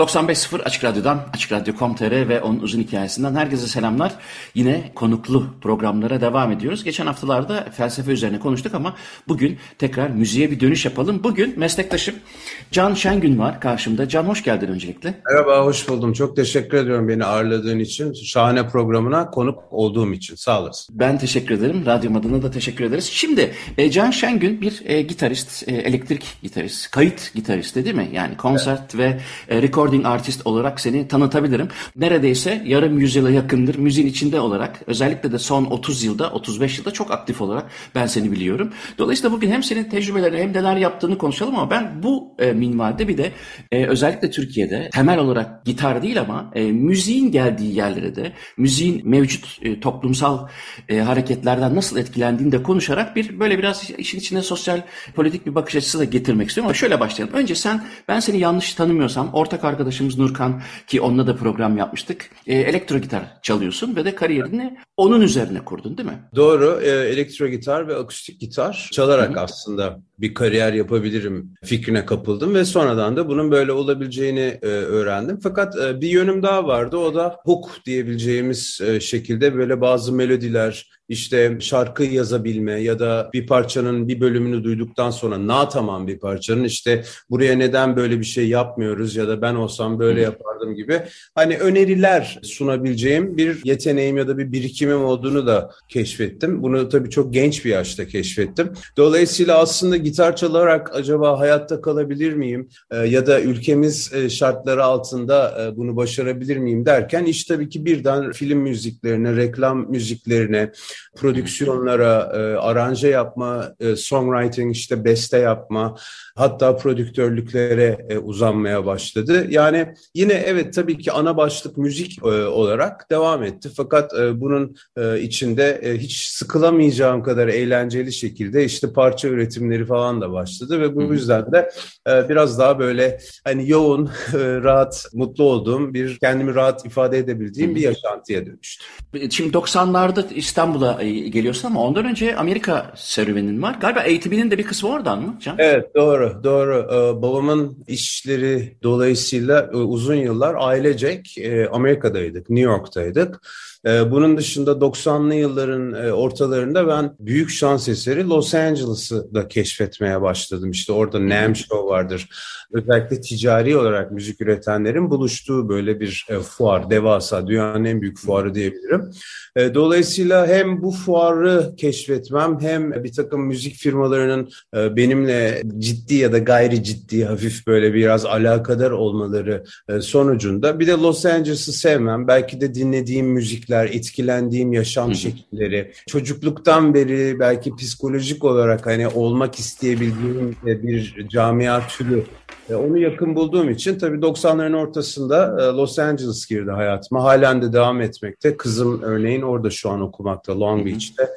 ...95.0 Açık Radyo'dan, Açık Radyo.com.tr ve onun uzun hikayesinden herkese selamlar. Yine konuklu programlara devam ediyoruz. Geçen haftalarda felsefe üzerine konuştuk ama bugün tekrar müziğe bir dönüş yapalım. Bugün meslektaşım Can Şengün var karşımda. Can hoş geldin öncelikle. Merhaba, hoş buldum. Çok teşekkür ediyorum beni ağırladığın için. Şahane programına konuk olduğum için. Sağ olasın. Ben teşekkür ederim. Radyom adına da teşekkür ederiz. Şimdi e, Can Şengün bir e, gitarist, e, elektrik gitarist, kayıt gitaristi değil mi? Yani konsert evet. ve e, recording artist olarak seni tanıtabilirim. Neredeyse yarım yüzyıla yakındır müziğin içinde olarak özellikle de son 30 yılda 35 yılda çok aktif olarak ben seni biliyorum. Dolayısıyla bugün hem senin tecrübelerini hem neler yaptığını konuşalım ama ben bu e, minvalde bir de e, özellikle Türkiye'de temel olarak gitar değil ama e, müziğin geldiği yerlere de müziğin mevcut e, toplumsal e, hareketlerden nasıl etkilendiğini de konuşarak bir böyle biraz işin içine sosyal politik bir bakış açısı da getirmek istiyorum ama şöyle başlayalım. Önce sen ben seni yanlış tanımıyorsam ortak arkadaşımız Nurkan ki onunla da program yapmıştık. E, elektro gitar çalıyorsun ve de kariyerini onun üzerine kurdun değil mi? Doğru. E, elektro gitar ve akustik gitar çalarak Hı-hı. aslında bir kariyer yapabilirim fikrine kapıldım ve sonradan da bunun böyle olabileceğini e, öğrendim. Fakat e, bir yönüm daha vardı. O da hook diyebileceğimiz e, şekilde böyle bazı melodiler, işte şarkı yazabilme ya da bir parçanın bir bölümünü duyduktan sonra na tamam bir parçanın işte buraya neden böyle bir şey yapmıyoruz ya da ben olsam böyle yapardım gibi hani öneriler sunabileceğim bir yeteneğim ya da bir birikimim olduğunu da keşfettim. Bunu tabii çok genç bir yaşta keşfettim. Dolayısıyla aslında gitar çalarak acaba hayatta kalabilir miyim e, ya da ülkemiz e, şartları altında e, bunu başarabilir miyim derken iş tabii ki birden film müziklerine, reklam müziklerine, prodüksiyonlara, e, aranje yapma, e, songwriting işte beste yapma, hatta prodüktörlüklere uzanmaya başladı. Yani yine evet tabii ki ana başlık müzik olarak devam etti. Fakat bunun içinde hiç sıkılamayacağım kadar eğlenceli şekilde işte parça üretimleri falan da başladı ve bu yüzden de e, biraz daha böyle hani yoğun, e, rahat, mutlu olduğum bir kendimi rahat ifade edebildiğim bir yaşantıya dönüştü. Şimdi 90'larda İstanbul'a e, geliyorsun ama ondan önce Amerika serüvenin var. Galiba eğitiminin de bir kısmı oradan mı Can? Evet doğru doğru. Ee, babamın işleri dolayısıyla e, uzun yıllar ailecek e, Amerika'daydık, New York'taydık. Ee, bunun dışında 90'lı yılların e, ortalarında ben büyük şans eseri Los Angeles'ı da keşfetmeye başladım. İşte orada NAMM Show vardır. Özellikle ticari olarak müzik üretenlerin buluştuğu böyle bir e, fuar, devasa, dünyanın en büyük fuarı diyebilirim. E, dolayısıyla hem bu fuarı keşfetmem hem bir takım müzik firmalarının benimle ciddi ya da gayri ciddi hafif böyle biraz alakadar olmaları sonucunda bir de Los Angeles'ı sevmem. Belki de dinlediğim müzik müzikler, etkilendiğim yaşam şekilleri, çocukluktan beri belki psikolojik olarak hani olmak isteyebildiğim bir camia türü e, onu yakın bulduğum için tabii 90'ların ortasında e, Los Angeles girdi hayatıma. Halen de devam etmekte. Kızım örneğin orada şu an okumakta Long Beach'te.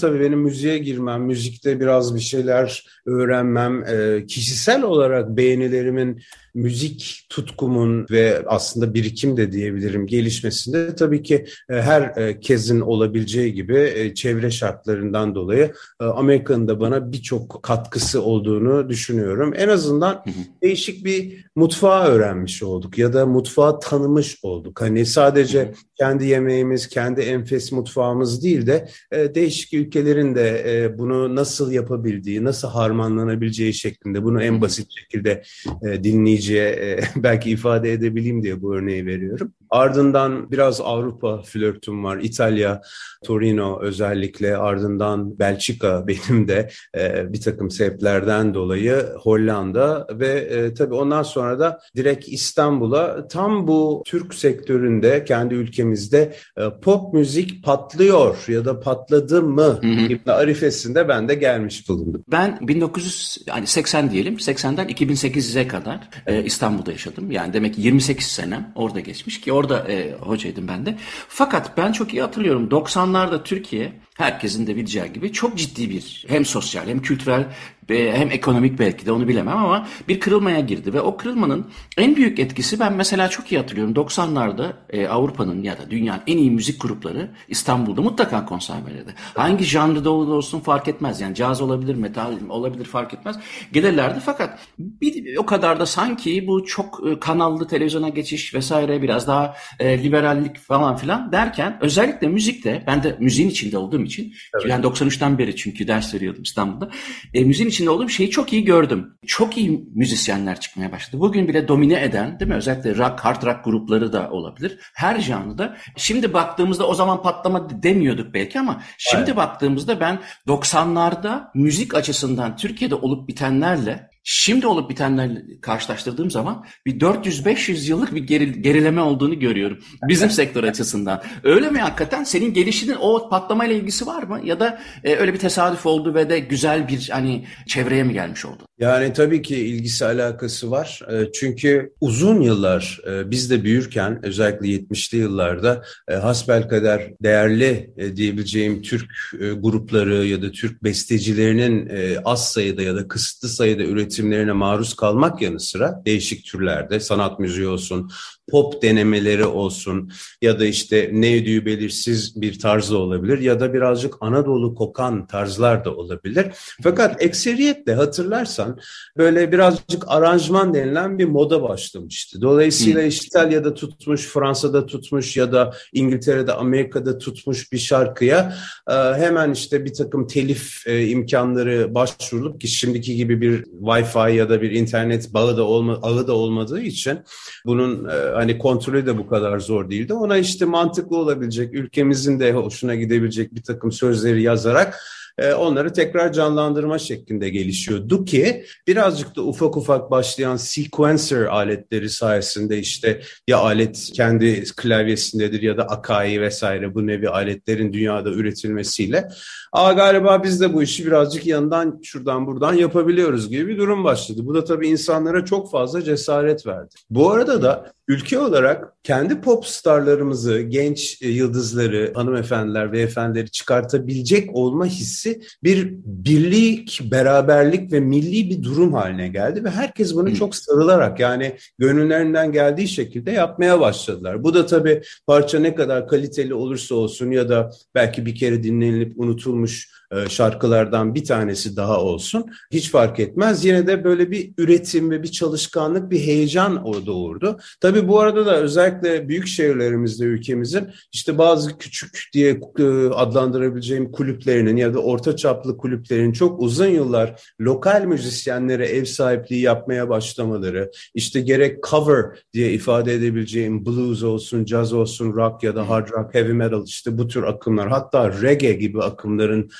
Tabii benim müziğe girmem, müzikte biraz bir şeyler öğrenmem, e, kişisel olarak beğenilerimin müzik tutkumun ve aslında birikim de diyebilirim gelişmesinde tabii ki e, her e, kezin olabileceği gibi e, çevre şartlarından dolayı Amerika'nın da bana birçok katkısı olduğunu düşünüyorum. En azından değişik bir mutfağı öğrenmiş olduk ya da mutfağı tanımış olduk. Hani sadece kendi yemeğimiz, kendi enfes mutfağımız değil de değişik ülkelerin de bunu nasıl yapabildiği, nasıl harmanlanabileceği şeklinde bunu en basit şekilde dinleyeceğiz dinleyiciye e, belki ifade edebileyim diye bu örneği veriyorum. Ardından biraz Avrupa flörtüm var. İtalya, Torino özellikle ardından Belçika benim de e, bir takım sebeplerden dolayı Hollanda ve e, tabii ondan sonra da direkt İstanbul'a tam bu Türk sektöründe kendi ülkemizde e, pop müzik patlıyor ya da patladı mı gibi arifesinde ben de gelmiş bulundum. Ben 1980 diyelim 80'den 2008'e kadar e, İstanbul'da yaşadım. Yani demek ki 28 senem orada geçmiş ki orada e, hocaydım ben de. Fakat ben çok iyi hatırlıyorum 90'larda Türkiye herkesin de bileceği gibi çok ciddi bir hem sosyal hem kültürel hem ekonomik belki de onu bilemem ama bir kırılmaya girdi ve o kırılmanın en büyük etkisi ben mesela çok iyi hatırlıyorum 90'larda e, Avrupa'nın ya da dünyanın en iyi müzik grupları İstanbul'da mutlaka konser verirdi. Hangi janrda olsun fark etmez yani caz olabilir, metal olabilir fark etmez. Gelirlerdi fakat bir o kadar da sanki bu çok e, kanallı televizyona geçiş vesaire biraz daha e, liberallik falan filan derken özellikle müzikte ben de müziğin içinde olduğum için evet. yani 93'ten beri çünkü ders veriyordum İstanbul'da. E, müziğin içinde olduğum şeyi çok iyi gördüm. Çok iyi müzisyenler çıkmaya başladı. Bugün bile domine eden değil mi? Özellikle rock, hard rock grupları da olabilir. Her janrda. Şimdi baktığımızda o zaman patlama demiyorduk belki ama şimdi evet. baktığımızda ben 90'larda müzik açısından Türkiye'de olup bitenlerle Şimdi olup bitenlerle karşılaştırdığım zaman bir 400-500 yıllık bir geri, gerileme olduğunu görüyorum. Bizim sektör açısından. Öyle mi hakikaten? Senin gelişinin o patlamayla ilgisi var mı? Ya da e, öyle bir tesadüf oldu ve de güzel bir hani çevreye mi gelmiş oldu? Yani tabii ki ilgisi alakası var. E, çünkü uzun yıllar e, biz de büyürken özellikle 70'li yıllarda e, hasbelkader değerli diyebileceğim Türk grupları ya da Türk bestecilerinin az sayıda ya da kısıtlı sayıda üretimlerine maruz kalmak yanı sıra değişik türlerde sanat müziği olsun, pop denemeleri olsun ya da işte ne ödüğü belirsiz bir tarzda olabilir ya da birazcık Anadolu kokan tarzlar da olabilir. Fakat ekseriyetle hatırlarsan böyle birazcık aranjman denilen bir moda başlamıştı. Dolayısıyla işte İtalya'da tutmuş, Fransa'da tutmuş ya da İngiltere'de, Amerika'da tutmuş bir şarkıya e, hemen işte bir takım telif e, imkanları başvurulup ki şimdiki gibi bir Wi-Fi ya da bir internet bağı da olma, ağı da olmadığı için bunun e, hani kontrolü de bu kadar zor değildi. Ona işte mantıklı olabilecek, ülkemizin de hoşuna gidebilecek bir takım sözleri yazarak e, onları tekrar canlandırma şeklinde gelişiyordu ki birazcık da ufak ufak başlayan sequencer aletleri sayesinde işte ya alet kendi klavyesindedir ya da Akai vesaire bu nevi aletlerin dünyada üretilmesiyle Aa galiba biz de bu işi birazcık yandan şuradan buradan yapabiliyoruz gibi bir durum başladı. Bu da tabii insanlara çok fazla cesaret verdi. Bu arada da ülke olarak kendi pop starlarımızı, genç e, yıldızları, hanımefendiler, beyefendileri çıkartabilecek olma hissi bir birlik, beraberlik ve milli bir durum haline geldi ve herkes bunu çok sarılarak yani gönüllerinden geldiği şekilde yapmaya başladılar. Bu da tabii parça ne kadar kaliteli olursa olsun ya da belki bir kere dinlenilip unutulmuş şarkılardan bir tanesi daha olsun. Hiç fark etmez. Yine de böyle bir üretim ve bir çalışkanlık, bir heyecan o doğurdu. Tabii bu arada da özellikle büyük şehirlerimizde ülkemizin işte bazı küçük diye e, adlandırabileceğim kulüplerinin ya da orta çaplı kulüplerin çok uzun yıllar lokal müzisyenlere ev sahipliği yapmaya başlamaları, işte gerek cover diye ifade edebileceğim blues olsun, jazz olsun, rock ya da hard rock, heavy metal işte bu tür akımlar hatta reggae gibi akımların e,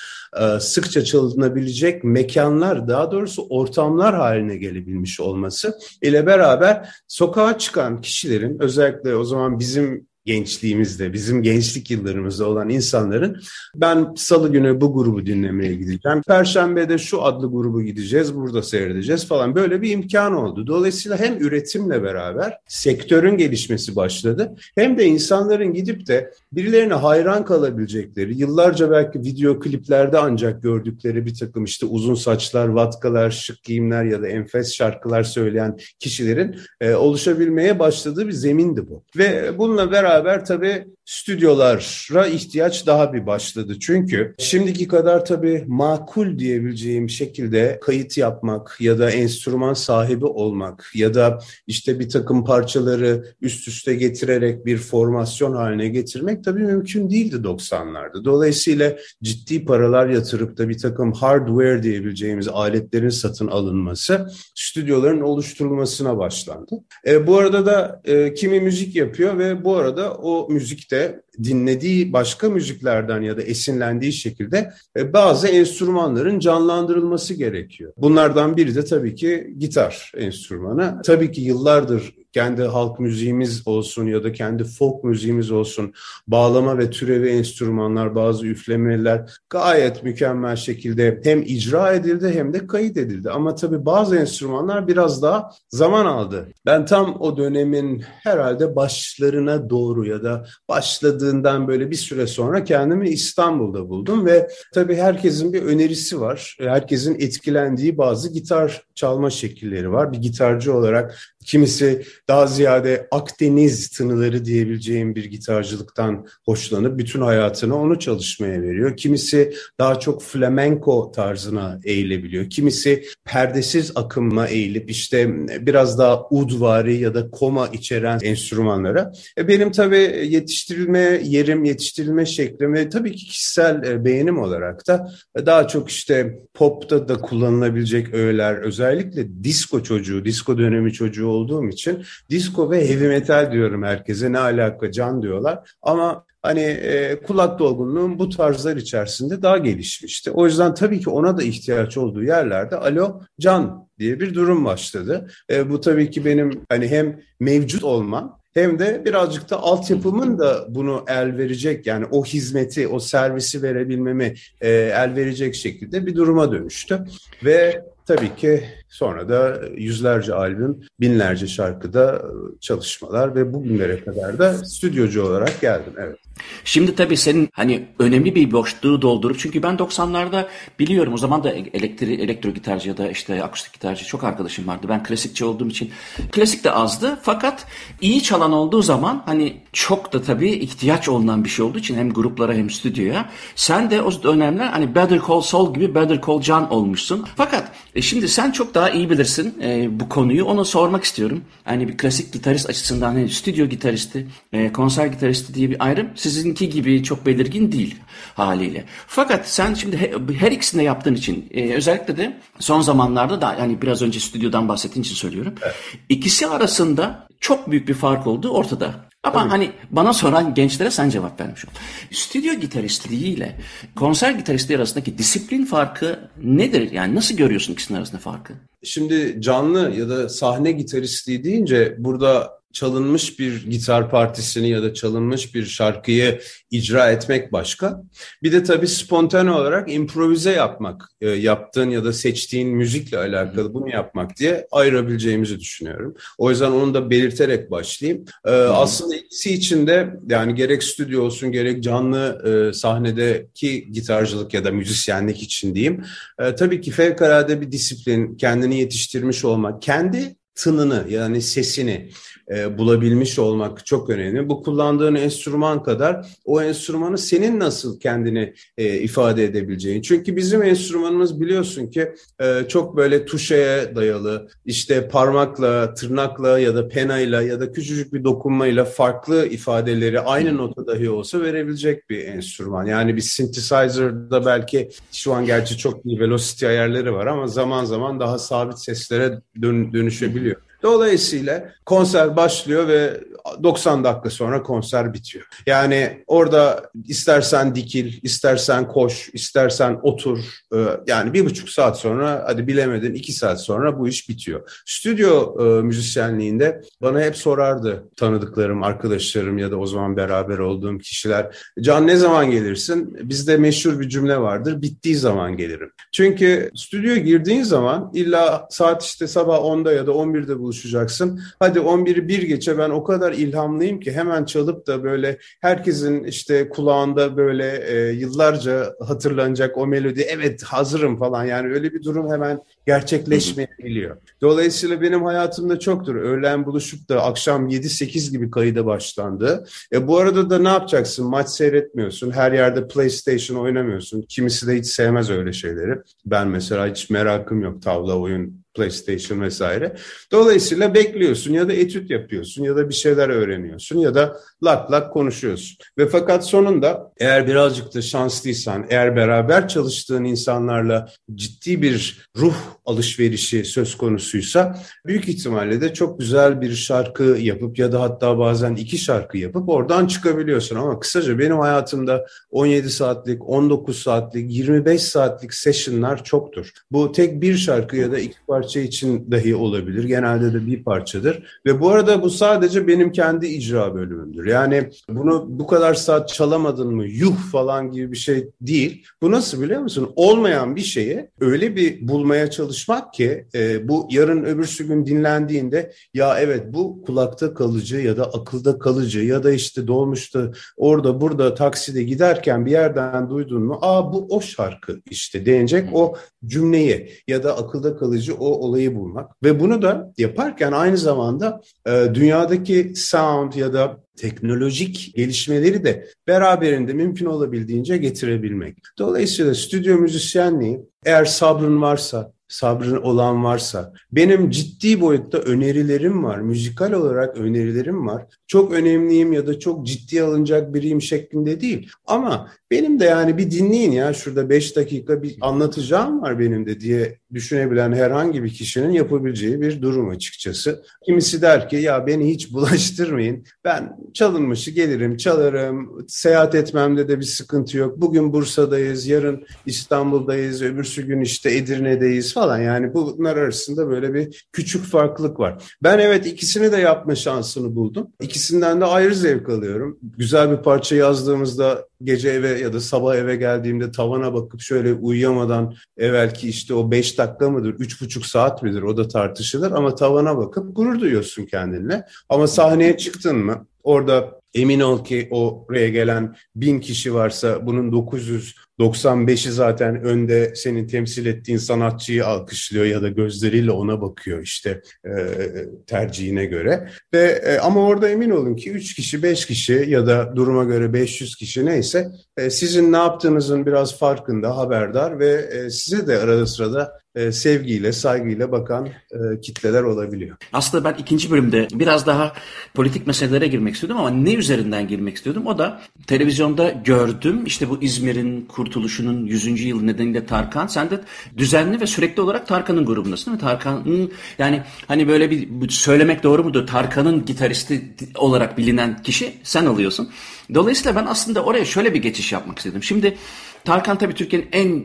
sıkça çalınabilecek mekanlar daha doğrusu ortamlar haline gelebilmiş olması ile beraber sokağa çıkan kişilerin özellikle o zaman bizim gençliğimizde, bizim gençlik yıllarımızda olan insanların ben salı günü bu grubu dinlemeye gideceğim. Perşembede şu adlı grubu gideceğiz, burada seyredeceğiz falan. Böyle bir imkan oldu. Dolayısıyla hem üretimle beraber sektörün gelişmesi başladı. Hem de insanların gidip de birilerine hayran kalabilecekleri, yıllarca belki video kliplerde ancak gördükleri bir takım işte uzun saçlar, vatkalar, şık giyimler ya da enfes şarkılar söyleyen kişilerin e, oluşabilmeye başladığı bir zemindi bu. Ve bununla beraber beraber tabii stüdyolara ihtiyaç daha bir başladı. Çünkü şimdiki kadar tabii makul diyebileceğim şekilde kayıt yapmak ya da enstrüman sahibi olmak ya da işte bir takım parçaları üst üste getirerek bir formasyon haline getirmek tabii mümkün değildi 90'larda. Dolayısıyla ciddi paralar yatırıp da bir takım hardware diyebileceğimiz aletlerin satın alınması stüdyoların oluşturulmasına başlandı. E, bu arada da e, kimi müzik yapıyor ve bu arada o müzikte dinlediği başka müziklerden ya da esinlendiği şekilde e, bazı enstrümanların canlandırılması gerekiyor. Bunlardan biri de tabii ki gitar enstrümanı. Tabii ki yıllardır kendi halk müziğimiz olsun ya da kendi folk müziğimiz olsun bağlama ve türevi enstrümanlar, bazı üflemeler gayet mükemmel şekilde hem icra edildi hem de kayıt edildi. Ama tabii bazı enstrümanlar biraz daha zaman aldı. Ben tam o dönemin herhalde başlarına doğru ya da başladığından böyle bir süre sonra kendimi İstanbul'da buldum ve tabii herkesin bir önerisi var. Herkesin etkilendiği bazı gitar çalma şekilleri var. Bir gitarcı olarak kimisi daha ziyade Akdeniz tınıları diyebileceğim bir gitarcılıktan hoşlanıp bütün hayatını onu çalışmaya veriyor. Kimisi daha çok flamenco tarzına eğilebiliyor. Kimisi perdesiz akımla eğilip işte biraz daha udvari ya da koma içeren enstrümanlara. E benim tabii yetiştirilme yerim, yetiştirilme şeklim ve tabii ki kişisel e, beğenim olarak da daha çok işte popta da kullanılabilecek öğeler, özellikle disco çocuğu, disco dönemi çocuğu olduğum için disco ve heavy metal diyorum herkese. Ne alaka can diyorlar. Ama hani e, kulak dolgunluğum bu tarzlar içerisinde daha gelişmişti. O yüzden tabii ki ona da ihtiyaç olduğu yerlerde alo can diye bir durum başladı. E, bu tabii ki benim hani hem mevcut olmam hem de birazcık da altyapımın da bunu el verecek yani o hizmeti, o servisi verebilmemi e, el verecek şekilde bir duruma dönüştü. Ve tabii ki Sonra da yüzlerce albüm, binlerce şarkıda çalışmalar ve bugünlere kadar da stüdyocu olarak geldim. Evet. Şimdi tabii senin hani önemli bir boşluğu doldurup çünkü ben 90'larda biliyorum o zaman da elektri, elektro gitarcı ya da işte akustik gitarcı çok arkadaşım vardı. Ben klasikçi olduğum için klasik de azdı fakat iyi çalan olduğu zaman hani çok da tabii ihtiyaç olunan bir şey olduğu için hem gruplara hem stüdyoya sen de o dönemler hani Better Call Saul gibi Better Call John olmuşsun. Fakat e, şimdi sen çok daha iyi bilirsin e, bu konuyu. Onu sormak istiyorum. Yani bir klasik gitarist açısından hani stüdyo gitaristi, e, konser gitaristi diye bir ayrım sizinki gibi çok belirgin değil haliyle. Fakat sen şimdi he, her ikisini de yaptığın için e, özellikle de son zamanlarda da yani biraz önce stüdyodan bahsettiğin için söylüyorum. Evet. İkisi arasında çok büyük bir fark olduğu ortada. Ama Tabii. hani bana soran gençlere sen cevap vermiş ol. Stüdyo gitaristliği ile konser gitaristliği arasındaki disiplin farkı nedir? Yani nasıl görüyorsun ikisinin arasında farkı? Şimdi canlı ya da sahne gitaristliği deyince burada çalınmış bir gitar partisini ya da çalınmış bir şarkıyı icra etmek başka. Bir de tabii spontane olarak improvize yapmak, e, yaptığın ya da seçtiğin müzikle alakalı bunu yapmak diye ayırabileceğimizi düşünüyorum. O yüzden onu da belirterek başlayayım. E, aslında ikisi için de yani gerek stüdyo olsun gerek canlı e, sahnedeki gitarcılık ya da müzisyenlik için diyeyim. Tabii ki fevkalade bir disiplin, kendini yetiştirmiş olmak, kendi tınını yani sesini e, bulabilmiş olmak çok önemli. Bu kullandığın enstrüman kadar o enstrümanı senin nasıl kendini e, ifade edebileceğin. Çünkü bizim enstrümanımız biliyorsun ki e, çok böyle tuşeye dayalı işte parmakla, tırnakla ya da penayla ya da küçücük bir dokunmayla farklı ifadeleri aynı nota dahi olsa verebilecek bir enstrüman. Yani bir synthesizer'da belki şu an gerçi çok iyi velocity ayarları var ama zaman zaman daha sabit seslere dön dönüşebiliyor. Dolayısıyla konser başlıyor ve 90 dakika sonra konser bitiyor. Yani orada istersen dikil, istersen koş, istersen otur. E, yani bir buçuk saat sonra hadi bilemedin iki saat sonra bu iş bitiyor. Stüdyo e, müzisyenliğinde bana hep sorardı tanıdıklarım, arkadaşlarım ya da o zaman beraber olduğum kişiler. Can ne zaman gelirsin? Bizde meşhur bir cümle vardır. Bittiği zaman gelirim. Çünkü stüdyoya girdiğin zaman illa saat işte sabah 10'da ya da 11'de buluşuyorsun buluşacaksın. Hadi 11'i bir geçe ben o kadar ilhamlıyım ki hemen çalıp da böyle herkesin işte kulağında böyle e, yıllarca hatırlanacak o melodi evet hazırım falan yani öyle bir durum hemen gerçekleşmeyebiliyor. Dolayısıyla benim hayatımda çoktur. Öğlen buluşup da akşam 7-8 gibi kayıda başlandı. E, bu arada da ne yapacaksın? Maç seyretmiyorsun. Her yerde PlayStation oynamıyorsun. Kimisi de hiç sevmez öyle şeyleri. Ben mesela hiç merakım yok tavla oyun PlayStation vesaire. Dolayısıyla bekliyorsun ya da etüt yapıyorsun ya da bir şeyler öğreniyorsun ya da lak lak konuşuyorsun. Ve fakat sonunda eğer birazcık da şanslıysan, eğer beraber çalıştığın insanlarla ciddi bir ruh alışverişi söz konusuysa büyük ihtimalle de çok güzel bir şarkı yapıp ya da hatta bazen iki şarkı yapıp oradan çıkabiliyorsun. Ama kısaca benim hayatımda 17 saatlik, 19 saatlik, 25 saatlik sessionlar çoktur. Bu tek bir şarkı ya da iki parça için dahi olabilir. Genelde de bir parçadır. Ve bu arada bu sadece benim kendi icra bölümümdür. Yani bunu bu kadar saat çalamadın mı yuh falan gibi bir şey değil. Bu nasıl biliyor musun? Olmayan bir şeyi öyle bir bulmaya çalışmak ki e, bu yarın öbürsü gün dinlendiğinde ya evet bu kulakta kalıcı ya da akılda kalıcı ya da işte dolmuşta orada burada takside giderken bir yerden duydun mu? Aa bu o şarkı işte denecek o cümleyi ya da akılda kalıcı o olayı bulmak ve bunu da yaparken aynı zamanda e, dünyadaki sound ya da teknolojik gelişmeleri de beraberinde mümkün olabildiğince getirebilmek. Dolayısıyla stüdyo müzisyenliği eğer sabrın varsa, sabrın olan varsa, benim ciddi boyutta önerilerim var, müzikal olarak önerilerim var. Çok önemliyim ya da çok ciddi alınacak biriyim şeklinde değil. Ama benim de yani bir dinleyin ya şurada beş dakika bir anlatacağım var benim de diye düşünebilen herhangi bir kişinin yapabileceği bir durum açıkçası. Kimisi der ki ya beni hiç bulaştırmayın. Ben çalınmışı gelirim, çalarım. Seyahat etmemde de bir sıkıntı yok. Bugün Bursa'dayız, yarın İstanbul'dayız, öbürsü gün işte Edirne'deyiz falan. Yani bunlar arasında böyle bir küçük farklılık var. Ben evet ikisini de yapma şansını buldum. İkisinden de ayrı zevk alıyorum. Güzel bir parça yazdığımızda gece eve ya da sabah eve geldiğimde tavana bakıp şöyle uyuyamadan evvelki işte o beş dakika mıdır, üç buçuk saat midir o da tartışılır ama tavana bakıp gurur duyuyorsun kendinle. Ama sahneye çıktın mı orada emin ol ki oraya gelen bin kişi varsa bunun 995'i zaten önde senin temsil ettiğin sanatçıyı alkışlıyor ya da gözleriyle ona bakıyor işte e, tercihine göre. Ve e, ama orada emin olun ki 3 kişi, 5 kişi ya da duruma göre 500 kişi neyse e, sizin ne yaptığınızın biraz farkında, haberdar ve e, size de arada sırada e, sevgiyle, saygıyla bakan e, kitleler olabiliyor. Aslında ben ikinci bölümde biraz daha politik meselelere girmek istiyordum ama ne üzerinden girmek istiyordum? O da televizyonda gördüm işte bu İzmir'in kurtuluşunun 100. yılı nedeniyle Tarkan. Sen de düzenli ve sürekli olarak Tarkan'ın grubundasın değil mi? Tarkan'ın yani hani böyle bir söylemek doğru mudur? Tarkan'ın gitaristi olarak bilinen kişi sen alıyorsun. Dolayısıyla ben aslında oraya şöyle bir geçiş yapmak istedim. Şimdi Tarkan tabii Türkiye'nin en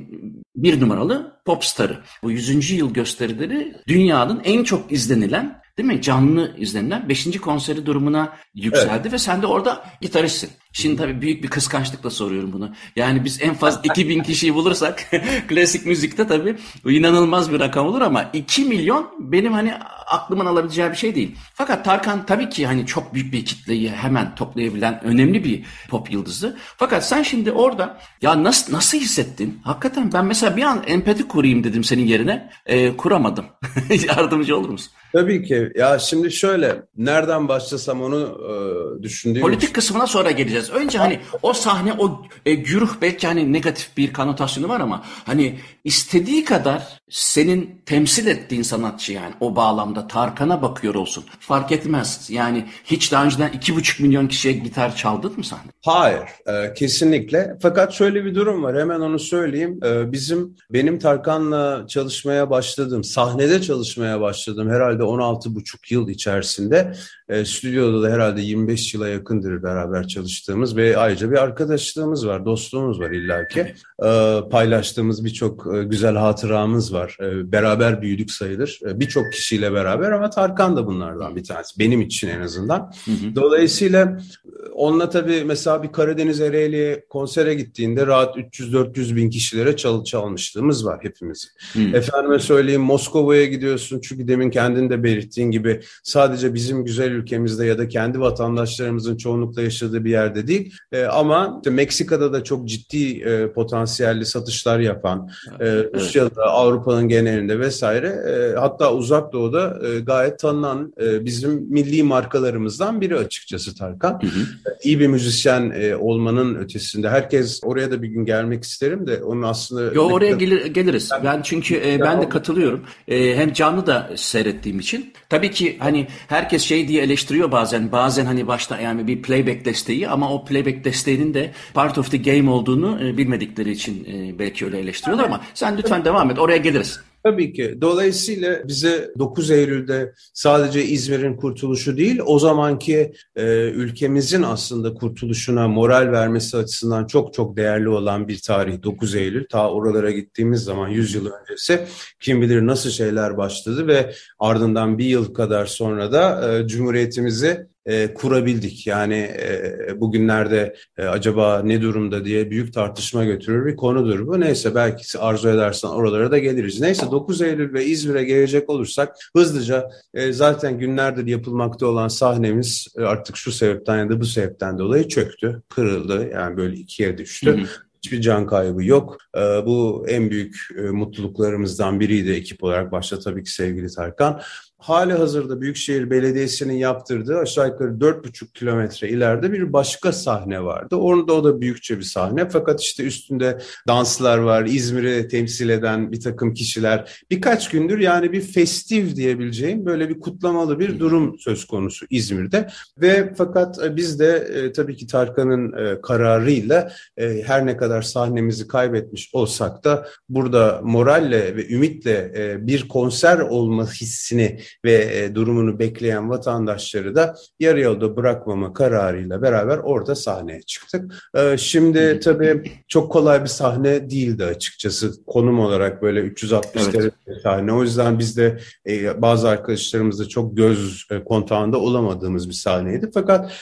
bir numaralı pop starı. Bu 100. yıl gösterileri dünyanın en çok izlenilen değil mi? Canlı izlenilen 5. konseri durumuna yükseldi evet. ve sen de orada gitaristsin. Şimdi tabii büyük bir kıskançlıkla soruyorum bunu. Yani biz en fazla 2000 kişiyi bulursak klasik müzikte tabii inanılmaz bir rakam olur ama 2 milyon benim hani aklımın alabileceği bir şey değil. Fakat Tarkan tabii ki hani çok büyük bir kitleyi hemen toplayabilen önemli bir pop yıldızı. Fakat sen şimdi orada ya nasıl nasıl hissettin? Hakikaten ben mesela bir an empati kurayım dedim senin yerine. E, kuramadım. Yardımcı olur musun? Tabii ki. Ya şimdi şöyle nereden başlasam onu e, düşündüğüm Politik için. kısmına sonra geleceğiz. Önce hani o sahne o e, güruh belki hani negatif bir kanotasyonu var ama hani istediği kadar senin temsil ettiğin sanatçı yani o bağlamda Tarkan'a bakıyor olsun. Fark etmez. Yani hiç daha önceden iki buçuk milyon kişiye gitar çaldın mı sahne? Hayır. E, kesinlikle. Fakat şöyle bir durum var. Hemen onu söyleyeyim. E, bizim benim Tarkan'la çalışmaya başladığım, sahnede çalışmaya başladım herhalde 16 buçuk yıl içerisinde. E, stüdyoda da herhalde 25 yıla yakındır beraber çalıştığımız ve ayrıca bir arkadaşlığımız var, dostluğumuz var illaki. Ee, paylaştığımız birçok e, güzel hatıramız var. Ee, beraber büyüdük sayılır. Ee, birçok kişiyle beraber ama Tarkan da bunlardan bir tanesi. Benim için en azından. Dolayısıyla e, onunla tabii mesela bir Karadeniz Ereğli'ye konsere gittiğinde rahat 300-400 bin kişilere çal çalmışlığımız var hepimiz. Efendime söyleyeyim Moskova'ya gidiyorsun çünkü demin kendin de belirttiğin gibi sadece bizim güzel ülkemizde ya da kendi vatandaşlarımızın çoğunlukla yaşadığı bir yerde değil. E, ama işte Meksika'da da çok ciddi e, potansiyelli satışlar yapan, e, Rusya'da, Avrupa'nın genelinde vesaire e, hatta Uzak Doğu'da e, gayet tanınan e, bizim milli markalarımızdan biri açıkçası Tarkan. Hı hı. İyi bir müzisyen e, olmanın ötesinde. Herkes oraya da bir gün gelmek isterim de onun aslında... Yo oraya gelir, geliriz. Ben, ben çünkü e, ben de katılıyorum. E, hem canlı da seyrettiğim için. Tabii ki hani herkes şey diye eleştiriyor bazen. Bazen hani başta yani bir playback desteği ama o playback desteğinin de part of the game olduğunu e, bilmedikleri için e, belki öyle eleştiriyorlar ama sen lütfen devam et. Oraya geliriz. Tabii ki. Dolayısıyla bize 9 Eylül'de sadece İzmir'in kurtuluşu değil, o zamanki e, ülkemizin aslında kurtuluşuna moral vermesi açısından çok çok değerli olan bir tarih 9 Eylül. Ta oralara gittiğimiz zaman 100 yıl öncesi kim bilir nasıl şeyler başladı ve ardından bir yıl kadar sonra da e, Cumhuriyetimizi e, kurabildik. Yani e, bugünlerde e, acaba ne durumda diye büyük tartışma götürür bir konudur bu. Neyse belki arzu edersen oralara da geliriz. Neyse 9 Eylül ve İzmir'e gelecek olursak hızlıca e, zaten günlerdir yapılmakta olan sahnemiz e, artık şu sebepten ya da bu sebepten dolayı çöktü, kırıldı. Yani böyle ikiye düştü. Hı hı. Hiçbir can kaybı yok. E, bu en büyük e, mutluluklarımızdan biriydi ekip olarak. Başta tabii ki sevgili Tarkan hali hazırda Büyükşehir Belediyesi'nin yaptırdığı aşağı yukarı 4,5 kilometre ileride bir başka sahne vardı. Orada o da büyükçe bir sahne fakat işte üstünde danslar var, İzmir'i temsil eden bir takım kişiler. Birkaç gündür yani bir festif diyebileceğim böyle bir kutlamalı bir durum söz konusu İzmir'de. Ve fakat e, biz de e, tabii ki Tarkan'ın e, kararıyla e, her ne kadar sahnemizi kaybetmiş olsak da burada moralle ve ümitle e, bir konser olma hissini ve e, durumunu bekleyen vatandaşları da yarı yolda bırakmama kararıyla beraber orada sahneye çıktık. E, şimdi tabii çok kolay bir sahne değildi açıkçası konum olarak böyle 360 evet. derece sahne. O yüzden biz de e, bazı arkadaşlarımızla çok göz e, kontağında olamadığımız bir sahneydi. Fakat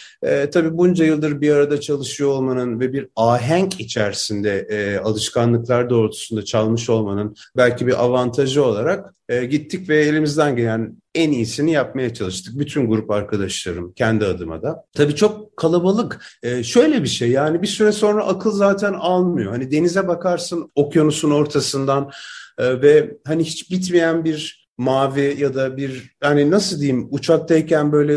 tabii bunca yıldır bir arada çalışıyor olmanın ve bir ahenk içerisinde alışkanlıklar doğrultusunda çalmış olmanın belki bir avantajı olarak e, gittik ve elimizden gelen en iyisini yapmaya çalıştık. Bütün grup arkadaşlarım, kendi adıma da. Tabii çok kalabalık. E, şöyle bir şey yani bir süre sonra akıl zaten almıyor. Hani denize bakarsın okyanusun ortasından e, ve hani hiç bitmeyen bir mavi ya da bir hani nasıl diyeyim uçaktayken böyle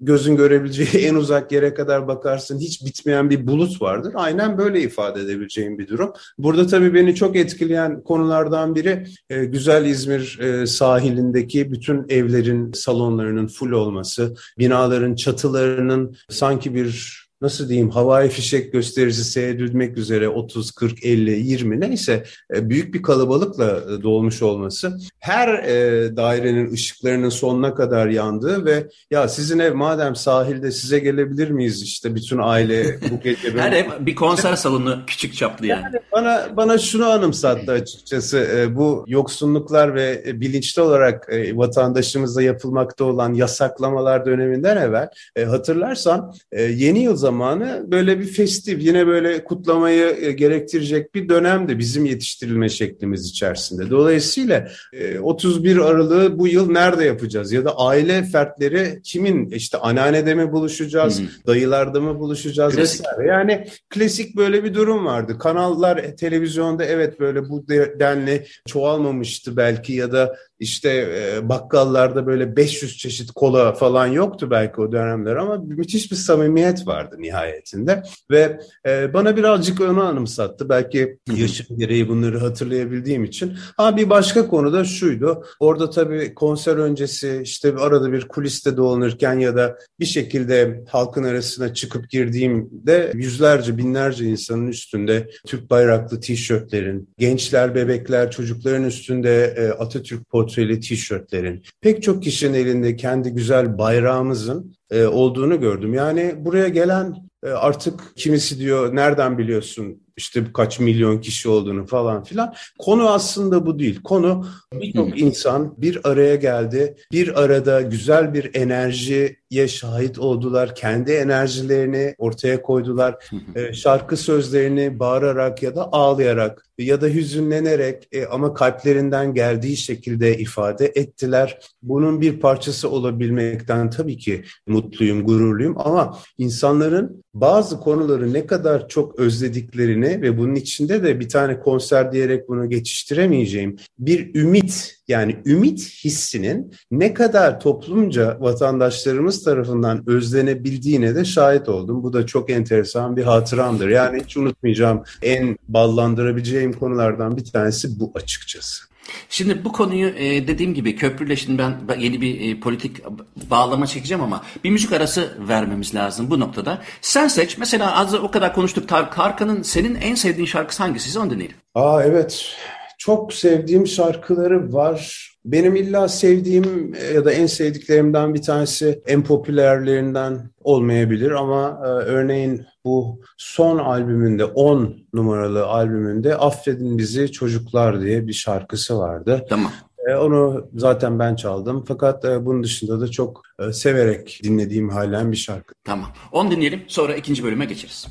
gözün görebileceği en uzak yere kadar bakarsın hiç bitmeyen bir bulut vardır. Aynen böyle ifade edebileceğim bir durum. Burada tabii beni çok etkileyen konulardan biri e, güzel İzmir e, sahilindeki bütün evlerin salonlarının full olması, binaların çatılarının sanki bir nasıl diyeyim havai fişek gösterisi seyredilmek üzere 30, 40, 50, 20 neyse e, büyük bir kalabalıkla e, dolmuş olması her e, dairenin ışıklarının sonuna kadar yandığı ve ya sizin ev madem sahilde size gelebilir miyiz işte bütün aile bu gece. her ev bir konser salonu küçük çaplı yani. yani bana bana şunu anımsattı açıkçası bu yoksunluklar ve bilinçli olarak vatandaşımızda yapılmakta olan yasaklamalar döneminden evvel hatırlarsan yeni yıl zamanı böyle bir festif, yine böyle kutlamayı e, gerektirecek bir dönemdi bizim yetiştirilme şeklimiz içerisinde. Dolayısıyla 31 e, Aralık'ı bu yıl nerede yapacağız? Ya da aile fertleri kimin? işte anneannede mi buluşacağız, hmm. dayılarda mı buluşacağız klasik. vesaire. Yani klasik böyle bir durum vardı. Kanallar e, televizyonda evet böyle bu denli çoğalmamıştı belki ya da işte e, bakkallarda böyle 500 çeşit kola falan yoktu belki o dönemler ama müthiş bir samimiyet vardı nihayetinde ve e, bana birazcık onu anımsattı. Belki yaşım gereği bunları hatırlayabildiğim için. Ha bir başka konu da şuydu. Orada tabii konser öncesi işte arada bir kuliste dolanırken ya da bir şekilde halkın arasına çıkıp girdiğimde yüzlerce binlerce insanın üstünde Türk bayraklı tişörtlerin, gençler, bebekler, çocukların üstünde e, Atatürk portreli tişörtlerin, pek çok kişinin elinde kendi güzel bayrağımızın e, olduğunu gördüm. Yani buraya gelen e, artık kimisi diyor nereden biliyorsun işte kaç milyon kişi olduğunu falan filan. Konu aslında bu değil. Konu birçok insan bir araya geldi. Bir arada güzel bir enerjiye şahit oldular. Kendi enerjilerini ortaya koydular. E, şarkı sözlerini bağırarak ya da ağlayarak ya da hüzünlenerek e, ama kalplerinden geldiği şekilde ifade ettiler. Bunun bir parçası olabilmekten tabii ki mutluyum, gururluyum ama insanların bazı konuları ne kadar çok özlediklerini ve bunun içinde de bir tane konser diyerek bunu geçiştiremeyeceğim bir ümit yani ümit hissinin ne kadar toplumca vatandaşlarımız tarafından özlenebildiğine de şahit oldum. Bu da çok enteresan bir hatıramdır. Yani hiç unutmayacağım en ballandırabileceğim konulardan bir tanesi bu açıkçası. Şimdi bu konuyu e, dediğim gibi köprüyle şimdi ben yeni bir e, politik bağlama çekeceğim ama bir müzik arası vermemiz lazım bu noktada. Sen seç. Mesela az o kadar konuştuk. Tarkan'ın senin en sevdiğin şarkısı hangisi? Onu dinleyelim. Aa evet. Çok sevdiğim şarkıları var. Benim illa sevdiğim ya da en sevdiklerimden bir tanesi en popülerlerinden olmayabilir ama e, örneğin bu son albümünde 10 numaralı albümünde Affedin Bizi Çocuklar diye bir şarkısı vardı. Tamam. E, onu zaten ben çaldım fakat e, bunun dışında da çok e, severek dinlediğim halen bir şarkı. Tamam. Onu dinleyelim sonra ikinci bölüme geçeriz.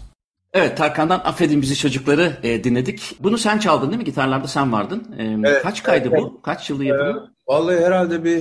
Evet Tarkan'dan Affedin Bizi Çocukları e, dinledik. Bunu sen çaldın değil mi? Gitarlarda sen vardın. E, evet, kaç kaydı evet. bu? Kaç yılı yapımı? E, vallahi herhalde bir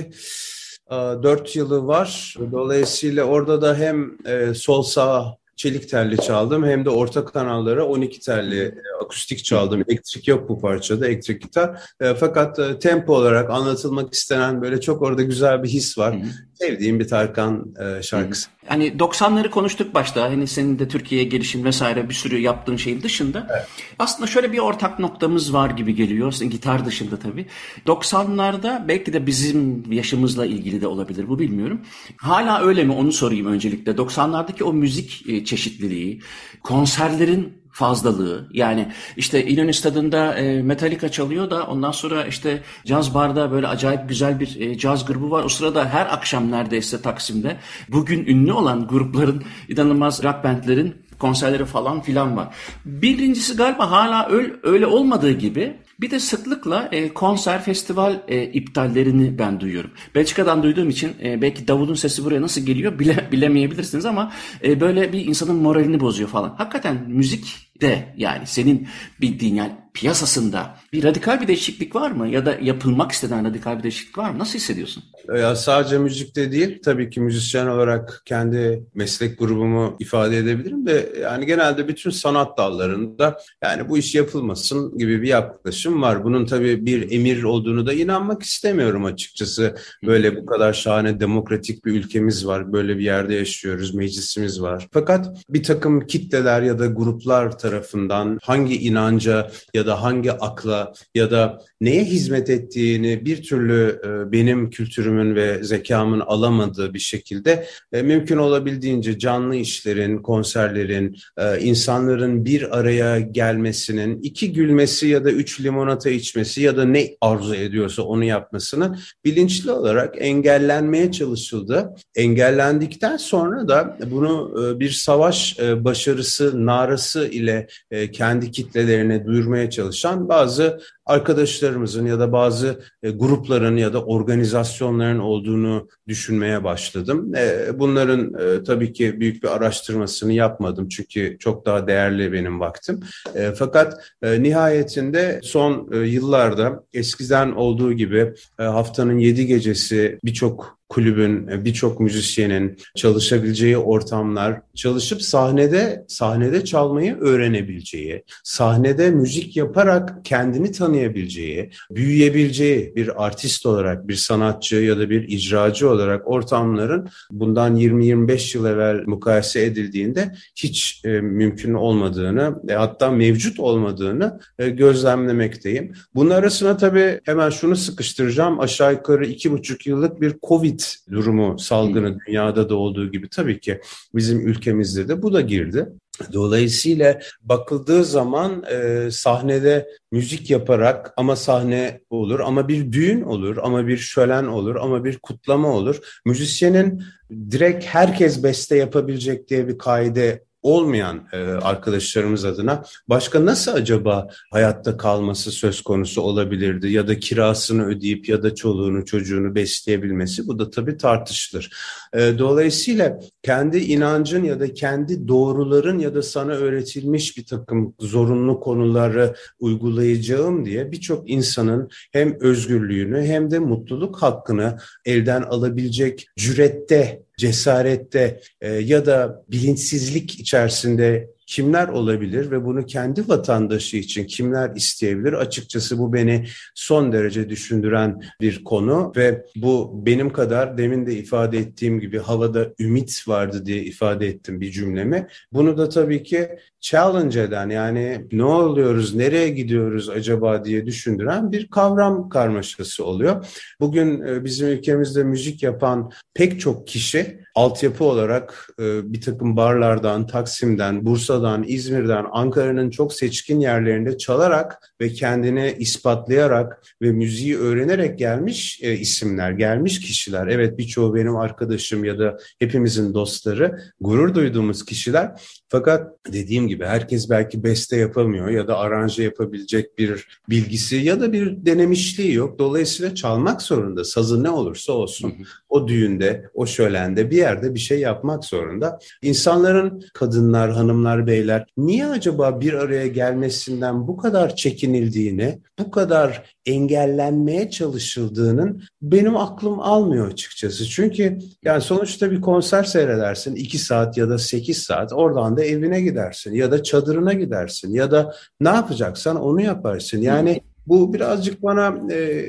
e, 4 yılı var. Dolayısıyla orada da hem e, sol sağ çelik telli çaldım hem de orta kanallara 12 telli e, akustik çaldım. Elektrik yok bu parçada, elektrik gitar. E, fakat e, tempo olarak anlatılmak istenen böyle çok orada güzel bir his var. Hı hı. Sevdiğim bir Tarkan e, şarkısı. Hı hı. Hani 90'ları konuştuk başta. Hani senin de Türkiye'ye gelişin vesaire bir sürü yaptığın şeyin dışında. Evet. Aslında şöyle bir ortak noktamız var gibi geliyor. Senin gitar dışında tabii. 90'larda belki de bizim yaşımızla ilgili de olabilir. Bu bilmiyorum. Hala öyle mi onu sorayım öncelikle. 90'lardaki o müzik çeşitliliği, konserlerin fazlalığı. Yani işte İnönü Stadı'nda e, Metallica çalıyor da ondan sonra işte caz barda böyle acayip güzel bir e, caz grubu var. O sırada her akşam neredeyse Taksim'de bugün ünlü olan grupların inanılmaz rock bandlerin konserleri falan filan var. Birincisi galiba hala öyle, öyle olmadığı gibi bir de sıklıkla e, konser, festival e, iptallerini ben duyuyorum. Belçika'dan duyduğum için e, belki davulun sesi buraya nasıl geliyor bile, bilemeyebilirsiniz ama e, böyle bir insanın moralini bozuyor falan. Hakikaten müzik de yani senin bildiğin yani piyasasında bir radikal bir değişiklik var mı? Ya da yapılmak istenen radikal bir değişiklik var mı? Nasıl hissediyorsun? Ya sadece müzikte değil tabii ki müzisyen olarak kendi meslek grubumu ifade edebilirim de yani genelde bütün sanat dallarında yani bu iş yapılmasın gibi bir yaklaşım var. Bunun tabii bir emir olduğunu da inanmak istemiyorum açıkçası. Böyle bu kadar şahane demokratik bir ülkemiz var. Böyle bir yerde yaşıyoruz. Meclisimiz var. Fakat bir takım kitleler ya da gruplar tarafından hangi inanca ya da hangi akla ya da neye hizmet ettiğini bir türlü e, benim kültürümün ve zekamın alamadığı bir şekilde e, mümkün olabildiğince canlı işlerin, konserlerin, e, insanların bir araya gelmesinin, iki gülmesi ya da üç limonata içmesi ya da ne arzu ediyorsa onu yapmasını bilinçli olarak engellenmeye çalışıldı. Engellendikten sonra da bunu bir savaş başarısı narası ile e, kendi kitlelerine duyurmaya çalışan bazı arkadaşlarımızın ya da bazı e, grupların ya da organizasyonların olduğunu düşünmeye başladım. E, bunların e, tabii ki büyük bir araştırmasını yapmadım çünkü çok daha değerli benim vaktim. E, fakat e, nihayetinde son e, yıllarda eskiden olduğu gibi e, haftanın yedi gecesi birçok kulübün, e, birçok müzisyenin çalışabileceği ortamlar, çalışıp sahnede sahnede çalmayı öğrenebileceği, sahnede müzik yaparak kendini tanıyabileceği, büyüyebileceği bir artist olarak, bir sanatçı ya da bir icracı olarak ortamların bundan 20-25 yıl evvel mukayese edildiğinde hiç e, mümkün olmadığını, e, hatta mevcut olmadığını e, gözlemlemekteyim. Bunun arasına tabii hemen şunu sıkıştıracağım. Aşağı yukarı iki buçuk yıllık bir Covid durumu salgını dünyada da olduğu gibi tabii ki bizim ülkemizde de bu da girdi. Dolayısıyla bakıldığı zaman e, sahnede müzik yaparak ama sahne olur ama bir düğün olur ama bir şölen olur ama bir kutlama olur. Müzisyenin direkt herkes beste yapabilecek diye bir kaide olmayan e, arkadaşlarımız adına başka nasıl acaba hayatta kalması söz konusu olabilirdi ya da kirasını ödeyip ya da çoluğunu çocuğunu besleyebilmesi bu da tabii tartışılır. E, dolayısıyla kendi inancın ya da kendi doğruların ya da sana öğretilmiş bir takım zorunlu konuları uygulayacağım diye birçok insanın hem özgürlüğünü hem de mutluluk hakkını elden alabilecek cürette cesarette e, ya da bilinçsizlik içerisinde kimler olabilir ve bunu kendi vatandaşı için kimler isteyebilir? Açıkçası bu beni son derece düşündüren bir konu ve bu benim kadar demin de ifade ettiğim gibi havada ümit vardı diye ifade ettim bir cümlemi. Bunu da tabii ki challenge eden yani ne oluyoruz, nereye gidiyoruz acaba diye düşündüren bir kavram karmaşası oluyor. Bugün e, bizim ülkemizde müzik yapan pek çok kişi altyapı olarak e, bir takım barlardan, Taksim'den, Bursa'dan, İzmir'den, Ankara'nın çok seçkin yerlerinde çalarak ve kendini ispatlayarak ve müziği öğrenerek gelmiş e, isimler, gelmiş kişiler. Evet birçoğu benim arkadaşım ya da hepimizin dostları, gurur duyduğumuz kişiler. Fakat dediğim gibi herkes belki beste yapamıyor ya da aranje yapabilecek bir bilgisi ya da bir denemişliği yok. Dolayısıyla çalmak zorunda. Sazı ne olursa olsun. O düğünde, o şölende bir yerde bir şey yapmak zorunda. İnsanların, kadınlar, hanımlar, beyler niye acaba bir araya gelmesinden bu kadar çekinildiğini, bu kadar engellenmeye çalışıldığının benim aklım almıyor açıkçası. Çünkü yani sonuçta bir konser seyredersin iki saat ya da sekiz saat oradan da evine gidersin ya da çadırına gidersin ya da ne yapacaksan onu yaparsın. Yani bu birazcık bana e,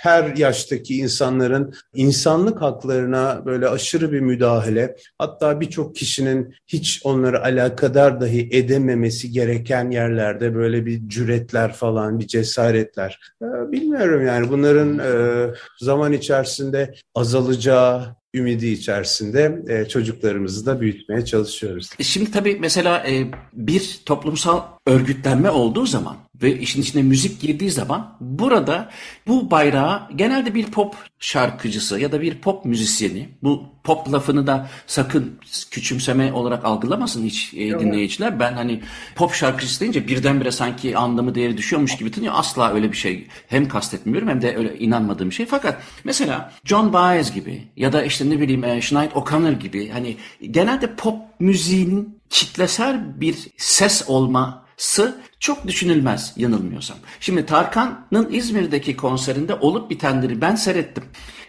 her yaştaki insanların insanlık haklarına böyle aşırı bir müdahale, hatta birçok kişinin hiç onları alakadar dahi edememesi gereken yerlerde böyle bir cüretler falan, bir cesaretler. E, bilmiyorum yani bunların e, zaman içerisinde azalacağı, ümidi içerisinde e, çocuklarımızı da büyütmeye çalışıyoruz. E, şimdi tabii mesela e, bir toplumsal örgütlenme olduğu zaman ve işin içine müzik girdiği zaman burada bu bayrağı genelde bir pop şarkıcısı ya da bir pop müzisyeni bu pop lafını da sakın küçümseme olarak algılamasın hiç e, dinleyiciler. Ben hani pop şarkıcısı deyince birdenbire sanki anlamı değeri düşüyormuş gibi tanıyor. Asla öyle bir şey hem kastetmiyorum hem de öyle inanmadığım şey. Fakat mesela John Baez gibi ya da işte ne bileyim e, Sinead O'Connor gibi hani genelde pop müziğinin kitlesel bir ses olması çok düşünülmez yanılmıyorsam. Şimdi Tarkan'ın İzmir'deki konserinde olup bitenleri ben seyrettim.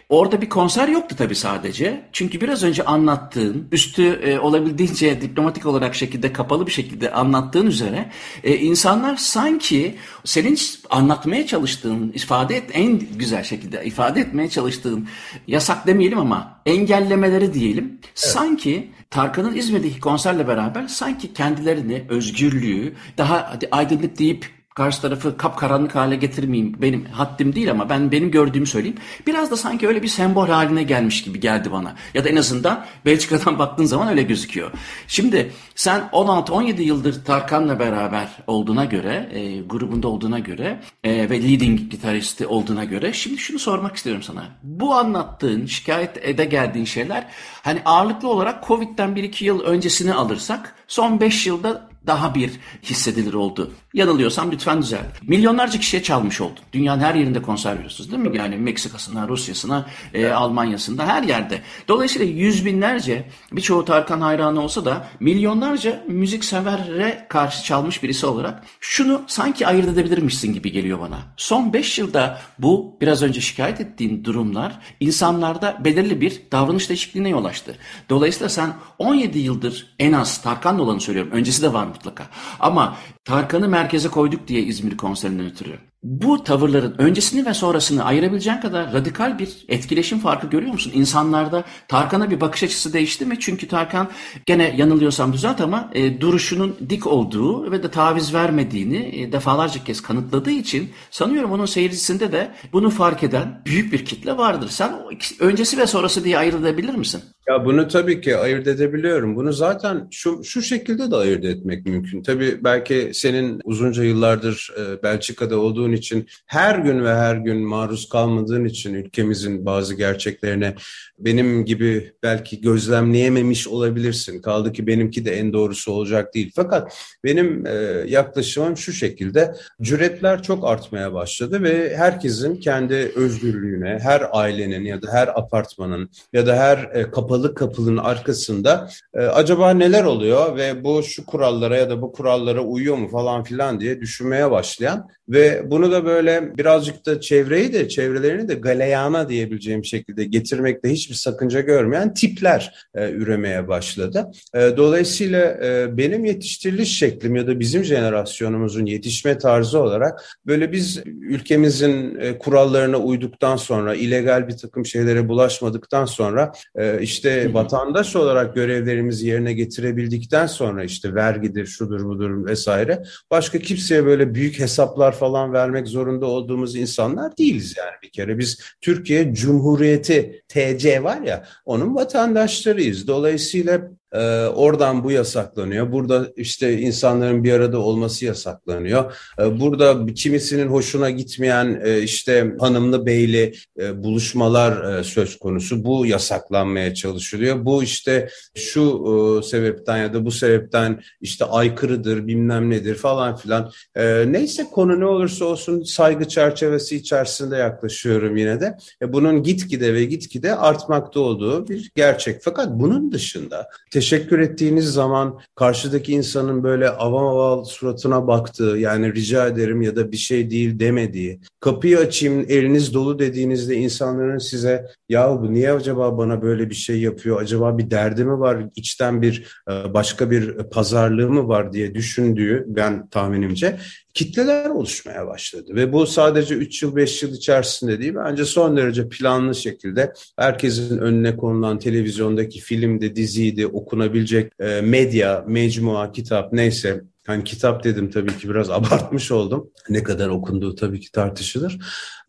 Orada bir konser yoktu tabii sadece. Çünkü biraz önce anlattığın, üstü e, olabildiğince diplomatik olarak şekilde kapalı bir şekilde anlattığın üzere e, insanlar sanki senin anlatmaya çalıştığın, ifade et en güzel şekilde ifade etmeye çalıştığın yasak demeyelim ama engellemeleri diyelim. Evet. Sanki Tarkan'ın İzmir'deki konserle beraber sanki kendilerini, özgürlüğü daha aydınlık deyip karşı tarafı kapkaranlık hale getirmeyeyim. Benim haddim değil ama ben benim gördüğümü söyleyeyim. Biraz da sanki öyle bir sembol haline gelmiş gibi geldi bana. Ya da en azından Belçika'dan baktığın zaman öyle gözüküyor. Şimdi sen 16-17 yıldır Tarkan'la beraber olduğuna göre, e, grubunda olduğuna göre e, ve leading gitaristi olduğuna göre şimdi şunu sormak istiyorum sana. Bu anlattığın, şikayet ede geldiğin şeyler hani ağırlıklı olarak Covid'den 1-2 yıl öncesini alırsak son 5 yılda daha bir hissedilir oldu. Yanılıyorsam lütfen düzelt. Milyonlarca kişiye çalmış oldu. Dünyanın her yerinde konser veriyorsunuz değil mi? Yani Meksika'sına, Rusya'sına, e, Almanya'sında her yerde. Dolayısıyla yüz binlerce birçoğu Tarkan hayranı olsa da milyonlarca müzik severe karşı çalmış birisi olarak şunu sanki ayırt edebilirmişsin gibi geliyor bana. Son 5 yılda bu biraz önce şikayet ettiğin durumlar insanlarda belirli bir davranış değişikliğine yol açtı. Dolayısıyla sen 17 yıldır en az Tarkan'la olanı söylüyorum. Öncesi de var mutlaka. Ama Tarkan'ı merkeze koyduk diye İzmir konserinden ötürü. Bu tavırların öncesini ve sonrasını ayırabileceğin kadar radikal bir etkileşim farkı görüyor musun? İnsanlarda Tarkan'a bir bakış açısı değişti mi? Çünkü Tarkan gene yanılıyorsam düzelt ama e, duruşunun dik olduğu ve de taviz vermediğini e, defalarca kez kanıtladığı için sanıyorum onun seyircisinde de bunu fark eden büyük bir kitle vardır. Sen öncesi ve sonrası diye ayırt edebilir misin? Ya bunu tabii ki ayırt edebiliyorum. Bunu zaten şu şu şekilde de ayırt etmek mümkün. Tabii belki senin uzunca yıllardır e, Belçika'da olduğun için her gün ve her gün maruz kalmadığın için ülkemizin bazı gerçeklerine benim gibi belki gözlemleyememiş olabilirsin. Kaldı ki benimki de en doğrusu olacak değil. Fakat benim e, yaklaşımım şu şekilde. Cüretler çok artmaya başladı ve herkesin kendi özgürlüğüne, her ailenin ya da her apartmanın ya da her e, kapalı kapının arkasında e, acaba neler oluyor ve bu şu kurallara ya da bu kurallara uyuyor mu falan filan diye düşünmeye başlayan ve bunu da böyle birazcık da çevreyi de çevrelerini de galeyana diyebileceğim şekilde getirmekte hiçbir sakınca görmeyen tipler e, üremeye başladı. E, dolayısıyla e, benim yetiştiriliş şeklim ya da bizim jenerasyonumuzun yetişme tarzı olarak böyle biz ülkemizin e, kurallarına uyduktan sonra illegal bir takım şeylere bulaşmadıktan sonra e, işte vatandaş olarak görevlerimizi yerine getirebildikten sonra işte vergidir, şudur budur vesaire başka kimseye böyle büyük hesaplar falan vermek zorunda olduğumuz insanlar değiliz yani bir kere. Biz Türkiye Cumhuriyeti TC var ya onun vatandaşlarıyız. Dolayısıyla ee, oradan bu yasaklanıyor. Burada işte insanların bir arada olması yasaklanıyor. Ee, burada kimisinin hoşuna gitmeyen e, işte hanımlı beyli e, buluşmalar e, söz konusu. Bu yasaklanmaya çalışılıyor. Bu işte şu e, sebepten ya da bu sebepten işte aykırıdır bilmem nedir falan filan. E, neyse konu ne olursa olsun saygı çerçevesi içerisinde yaklaşıyorum yine de. E, bunun gitgide ve gitgide artmakta olduğu bir gerçek. Fakat bunun dışında teşekkür ettiğiniz zaman karşıdaki insanın böyle avam aval suratına baktığı yani rica ederim ya da bir şey değil demediği, kapıyı açayım eliniz dolu dediğinizde insanların size ya bu niye acaba bana böyle bir şey yapıyor, acaba bir derdi mi var, içten bir e, başka bir pazarlığı mı var? diye düşündüğü ben tahminimce kitleler oluşmaya başladı. Ve bu sadece 3 yıl 5 yıl içerisinde değil bence son derece planlı şekilde herkesin önüne konulan televizyondaki filmde, diziydi, okunabilecek e, medya, mecmua, kitap neyse Hani kitap dedim tabii ki biraz abartmış oldum. Ne kadar okunduğu tabii ki tartışılır.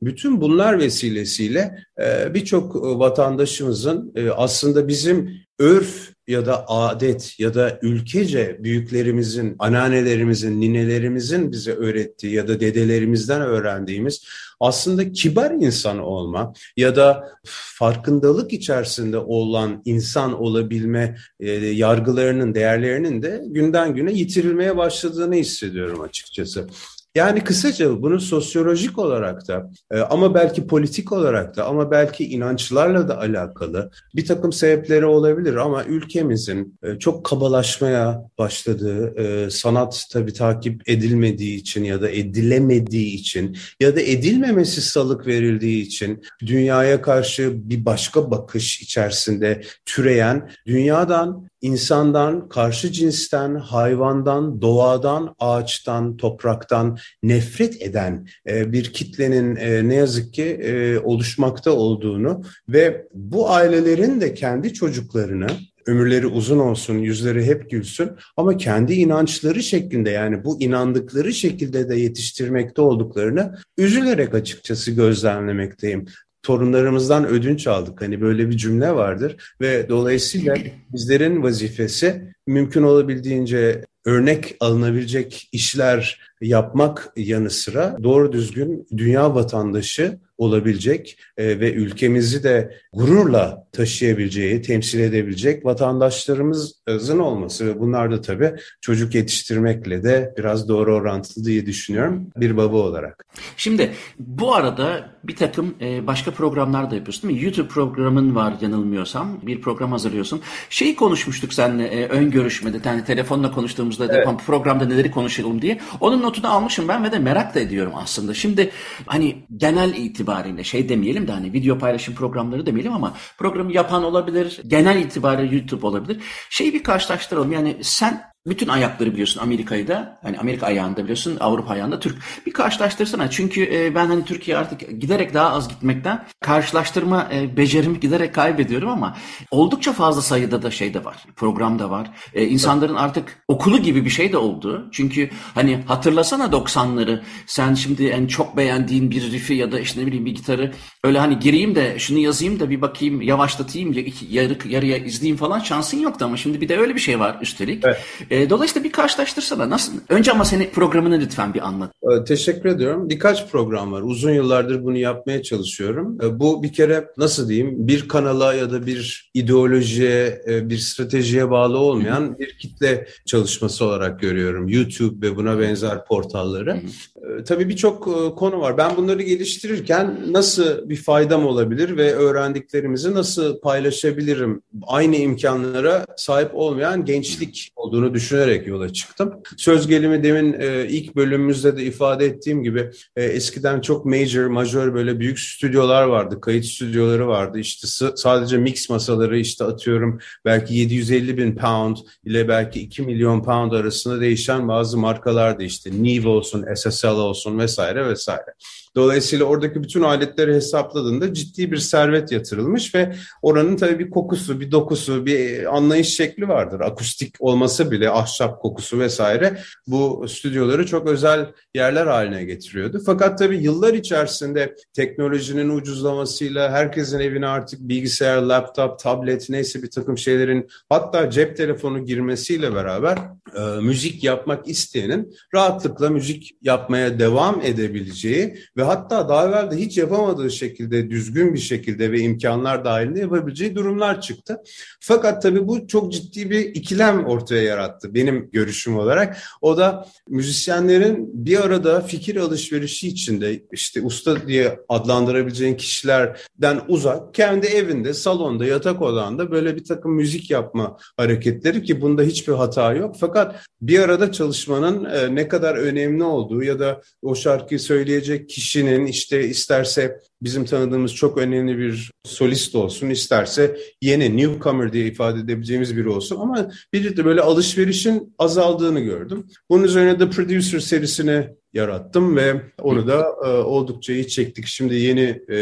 Bütün bunlar vesilesiyle e, birçok vatandaşımızın e, aslında bizim örf ya da adet ya da ülkece büyüklerimizin, anneannelerimizin, ninelerimizin bize öğrettiği ya da dedelerimizden öğrendiğimiz aslında kibar insan olma ya da farkındalık içerisinde olan insan olabilme e, yargılarının, değerlerinin de günden güne yitirilmeye başladığını hissediyorum açıkçası. Yani kısaca bunu sosyolojik olarak da e, ama belki politik olarak da ama belki inançlarla da alakalı bir takım sebepleri olabilir. Ama ülkemizin e, çok kabalaşmaya başladığı, e, sanat tabii takip edilmediği için ya da edilemediği için ya da edilmemesi salık verildiği için dünyaya karşı bir başka bakış içerisinde türeyen, dünyadan insandan, karşı cinsten, hayvandan, doğadan, ağaçtan, topraktan nefret eden e, bir kitlenin e, ne yazık ki e, oluşmakta olduğunu ve bu ailelerin de kendi çocuklarını ömürleri uzun olsun, yüzleri hep gülsün ama kendi inançları şeklinde yani bu inandıkları şekilde de yetiştirmekte olduklarını üzülerek açıkçası gözlemlemekteyim torunlarımızdan ödünç aldık. Hani böyle bir cümle vardır ve dolayısıyla bizlerin vazifesi mümkün olabildiğince örnek alınabilecek işler yapmak yanı sıra doğru düzgün dünya vatandaşı olabilecek e, ve ülkemizi de gururla taşıyabileceği, temsil edebilecek vatandaşlarımızın olması ve bunlar da tabii çocuk yetiştirmekle de biraz doğru orantılı diye düşünüyorum bir baba olarak. Şimdi bu arada bir takım e, başka programlar da yapıyorsun değil mi? YouTube programın var yanılmıyorsam. Bir program hazırlıyorsun. Şeyi konuşmuştuk seninle e, ön görüşmede. Yani telefonla konuştuğumuzda evet. programda neleri konuşalım diye. Onun notunu almışım ben ve de merak da ediyorum aslında. Şimdi hani genel itibariyle şey demeyelim de hani video paylaşım programları demeyelim ama programı yapan olabilir. Genel itibariyle YouTube olabilir. Şeyi bir karşılaştıralım. Yani sen bütün ayakları biliyorsun Amerika'yı da hani Amerika ayağında biliyorsun Avrupa ayağında Türk. Bir karşılaştırsana çünkü e, ben hani Türkiye artık giderek daha az gitmekten karşılaştırma e, becerimi giderek kaybediyorum ama oldukça fazla sayıda da şey de var. Program da var. E, insanların artık okulu gibi bir şey de oldu. Çünkü hani hatırlasana 90'ları sen şimdi en çok beğendiğin bir riff'i ya da işte ne bileyim bir gitarı öyle hani gireyim de şunu yazayım da bir bakayım yavaşlatayım yarı, yarıya izleyeyim falan şansın yoktu ama şimdi bir de öyle bir şey var üstelik. Evet. E, dolayısıyla bir karşılaştırsana. Nasıl? Önce ama senin programını lütfen bir anlat. E, teşekkür ediyorum. Birkaç program var. Uzun yıllardır bunu yapmaya çalışıyorum. E, bu bir kere nasıl diyeyim bir kanala ya da bir ideolojiye, e, bir stratejiye bağlı olmayan Hı-hı. bir kitle çalışması olarak görüyorum. YouTube ve buna benzer portalları. E, tabii birçok e, konu var. Ben bunları geliştirirken nasıl bir faydam olabilir ve öğrendiklerimizi nasıl paylaşabilirim? Aynı imkanlara sahip olmayan gençlik olduğunu düşünerek yola çıktım. Söz gelimi demin e, ilk bölümümüzde de ifade ettiğim gibi e, eskiden çok major, majör böyle büyük stüdyolar vardı. Kayıt stüdyoları vardı. İşte sadece mix masaları işte atıyorum belki 750 bin pound ile belki 2 milyon pound arasında değişen bazı markalardı işte Neve olsun, SSL olsun vesaire vesaire. Dolayısıyla oradaki bütün aletleri hesapladığında ciddi bir servet yatırılmış ve oranın tabii bir kokusu, bir dokusu, bir anlayış şekli vardır. Akustik olması bile ahşap kokusu vesaire bu stüdyoları çok özel yerler haline getiriyordu. Fakat tabii yıllar içerisinde teknolojinin ucuzlamasıyla herkesin evine artık bilgisayar, laptop, tablet neyse bir takım şeylerin hatta cep telefonu girmesiyle beraber e, müzik yapmak isteyenin rahatlıkla müzik yapmaya devam edebileceği ve hatta daha evvel de hiç yapamadığı şekilde düzgün bir şekilde ve imkanlar dahilinde yapabileceği durumlar çıktı. Fakat tabii bu çok ciddi bir ikilem ortaya yarattı benim görüşüm olarak. O da müzisyenlerin bir arada fikir alışverişi içinde işte usta diye adlandırabileceğin kişilerden uzak kendi evinde, salonda, yatak odanda böyle bir takım müzik yapma hareketleri ki bunda hiçbir hata yok. Fakat bir arada çalışmanın e, ne kadar önemli olduğu ya da o şarkıyı söyleyecek kişinin işte isterse bizim tanıdığımız çok önemli bir solist olsun, isterse yeni newcomer diye ifade edebileceğimiz biri olsun ama bir de böyle alışverişin azaldığını gördüm. Bunun üzerine de Producer serisini yarattım ve onu da e, oldukça iyi çektik. Şimdi yeni e,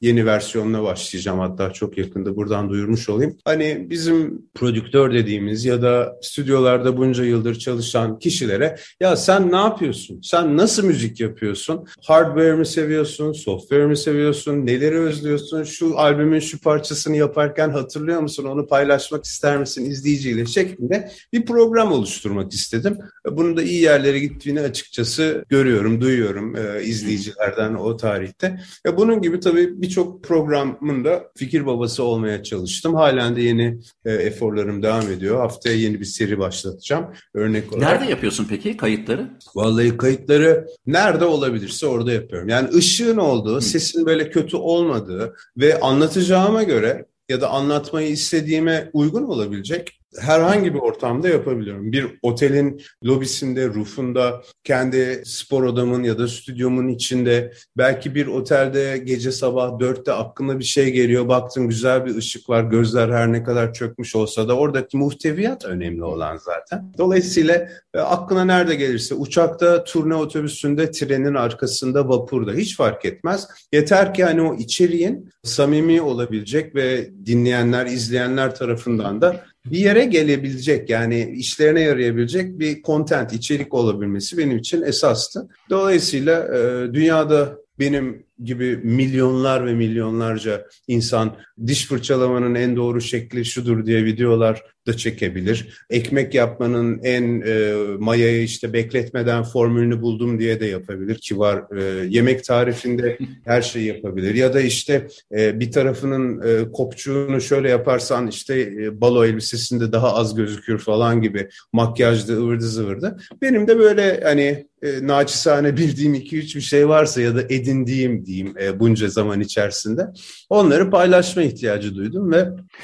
yeni versiyonuna başlayacağım hatta çok yakında buradan duyurmuş olayım. Hani bizim prodüktör dediğimiz ya da stüdyolarda bunca yıldır çalışan kişilere ya sen ne yapıyorsun? Sen nasıl müzik yapıyorsun? Hardware mi seviyorsun? Software mi seviyorsun? Neleri özlüyorsun? Şu albümün şu parçasını yaparken hatırlıyor musun? Onu paylaşmak ister misin izleyiciyle şeklinde bir program oluşturmak istedim. Bunun da iyi yerlere gittiğini açıkçası görüyorum, duyuyorum e, izleyicilerden o tarihte. Ya bunun gibi tabii birçok programında fikir babası olmaya çalıştım. Halen de yeni e, eforlarım devam ediyor. Haftaya yeni bir seri başlatacağım. Örnek olarak. Nerede yapıyorsun peki kayıtları? Vallahi kayıtları nerede olabilirse orada yapıyorum. Yani ışığın olduğu, sesin böyle kötü olmadığı ve anlatacağıma göre ya da anlatmayı istediğime uygun olabilecek herhangi bir ortamda yapabiliyorum. Bir otelin lobisinde, rufunda, kendi spor odamın ya da stüdyomun içinde, belki bir otelde gece sabah dörtte aklına bir şey geliyor, baktın güzel bir ışık var, gözler her ne kadar çökmüş olsa da oradaki muhteviyat önemli olan zaten. Dolayısıyla e, aklına nerede gelirse, uçakta, turne otobüsünde, trenin arkasında, vapurda hiç fark etmez. Yeter ki hani o içeriğin samimi olabilecek ve dinleyenler, izleyenler tarafından da bir yere gelebilecek yani işlerine yarayabilecek bir content, içerik olabilmesi benim için esastı. Dolayısıyla e, dünyada benim gibi milyonlar ve milyonlarca insan diş fırçalamanın en doğru şekli şudur diye videolar da çekebilir. Ekmek yapmanın en e, mayayı işte bekletmeden formülünü buldum diye de yapabilir ki var. E, yemek tarifinde her şeyi yapabilir. Ya da işte e, bir tarafının e, kopçuğunu şöyle yaparsan işte e, balo elbisesinde daha az gözükür falan gibi makyajlı ıvırdı zıvırdı. Benim de böyle hani e, naçizane bildiğim iki üç bir şey varsa ya da edindiğim diyeyim e, bunca zaman içerisinde onları paylaşma ihtiyacı duydum ve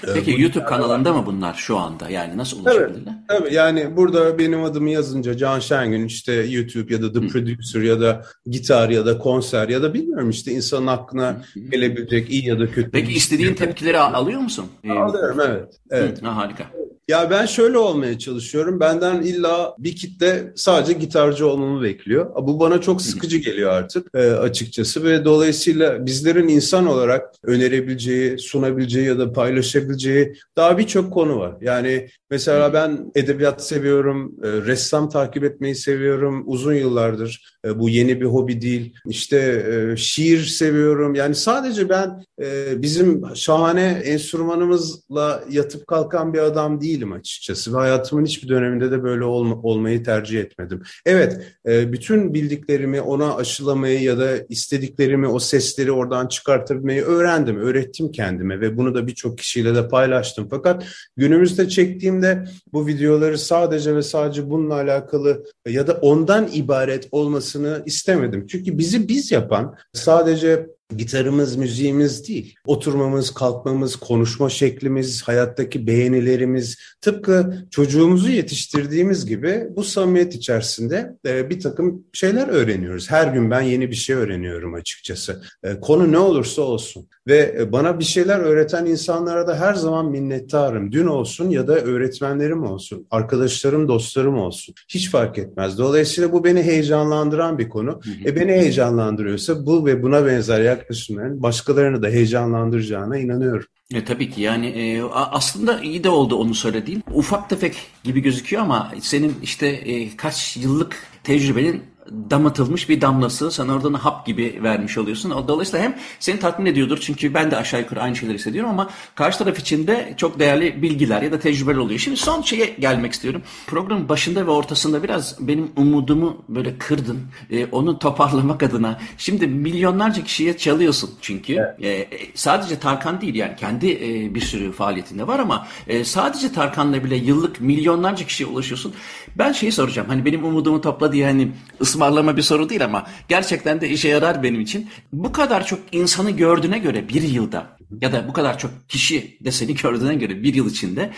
e, Peki YouTube kanalında mı bunlar şu anda? Yani nasıl ulaşabilirler? Evet, evet yani burada benim adımı yazınca Can Şengün işte YouTube ya da The Hı. Producer ya da gitar ya da konser ya da bilmiyorum işte insanın aklına gelebilecek iyi ya da kötü. Peki istediğin tepkileri alıyor musun? Alıyorum evet. evet. Hı, ha, harika. Ya ben şöyle olmaya çalışıyorum. Benden illa bir kitle sadece gitarcı olmamı bekliyor. Bu bana çok sıkıcı geliyor artık e, açıkçası ve dolayısıyla bizlerin insan olarak önerebileceği, sunabileceği ya da paylaşabileceği daha birçok konu var. Yani mesela ben edebiyat seviyorum, e, ressam takip etmeyi seviyorum uzun yıllardır. E, bu yeni bir hobi değil. İşte e, şiir seviyorum. Yani sadece ben e, bizim şahane enstrümanımızla yatıp kalkan bir adam değilim açıkçası. Ve hayatımın hiçbir döneminde de böyle olma, olmayı tercih etmedim. Evet, bütün bildiklerimi ona aşılamayı ya da istediklerimi, o sesleri oradan çıkartabilmeyi öğrendim, öğrettim kendime ve bunu da birçok kişiyle de paylaştım. Fakat günümüzde çektiğimde bu videoları sadece ve sadece bununla alakalı ya da ondan ibaret olmasını istemedim. Çünkü bizi biz yapan sadece gitarımız, müziğimiz değil. Oturmamız, kalkmamız, konuşma şeklimiz, hayattaki beğenilerimiz tıpkı çocuğumuzu yetiştirdiğimiz gibi bu samimiyet içerisinde e, bir takım şeyler öğreniyoruz. Her gün ben yeni bir şey öğreniyorum açıkçası. E, konu ne olursa olsun. Ve e, bana bir şeyler öğreten insanlara da her zaman minnettarım. Dün olsun ya da öğretmenlerim olsun, arkadaşlarım, dostlarım olsun. Hiç fark etmez. Dolayısıyla bu beni heyecanlandıran bir konu. E beni heyecanlandırıyorsa bu ve buna benzer yaklaşımların başkalarını da heyecanlandıracağına inanıyorum. E, tabii ki yani e, aslında iyi de oldu onu söylediğin. Ufak tefek gibi gözüküyor ama senin işte e, kaç yıllık tecrübenin damatılmış bir damlası sana oradan hap gibi vermiş oluyorsun. Dolayısıyla hem seni tatmin ediyordur çünkü ben de aşağı yukarı aynı şeyleri hissediyorum ama karşı taraf için de çok değerli bilgiler ya da tecrübeler oluyor. Şimdi son şeye gelmek istiyorum. Programın başında ve ortasında biraz benim umudumu böyle kırdın. Ee, onu toparlamak adına. Şimdi milyonlarca kişiye çalıyorsun çünkü. Evet. Ee, sadece Tarkan değil yani kendi e, bir sürü faaliyetinde var ama e, sadece Tarkan'la bile yıllık milyonlarca kişiye ulaşıyorsun. Ben şeyi soracağım. Hani benim umudumu topla diye hani ısmarlama bir soru değil ama gerçekten de işe yarar benim için. Bu kadar çok insanı gördüğüne göre bir yılda ya da bu kadar çok kişi de seni gördüğüne göre bir yıl içinde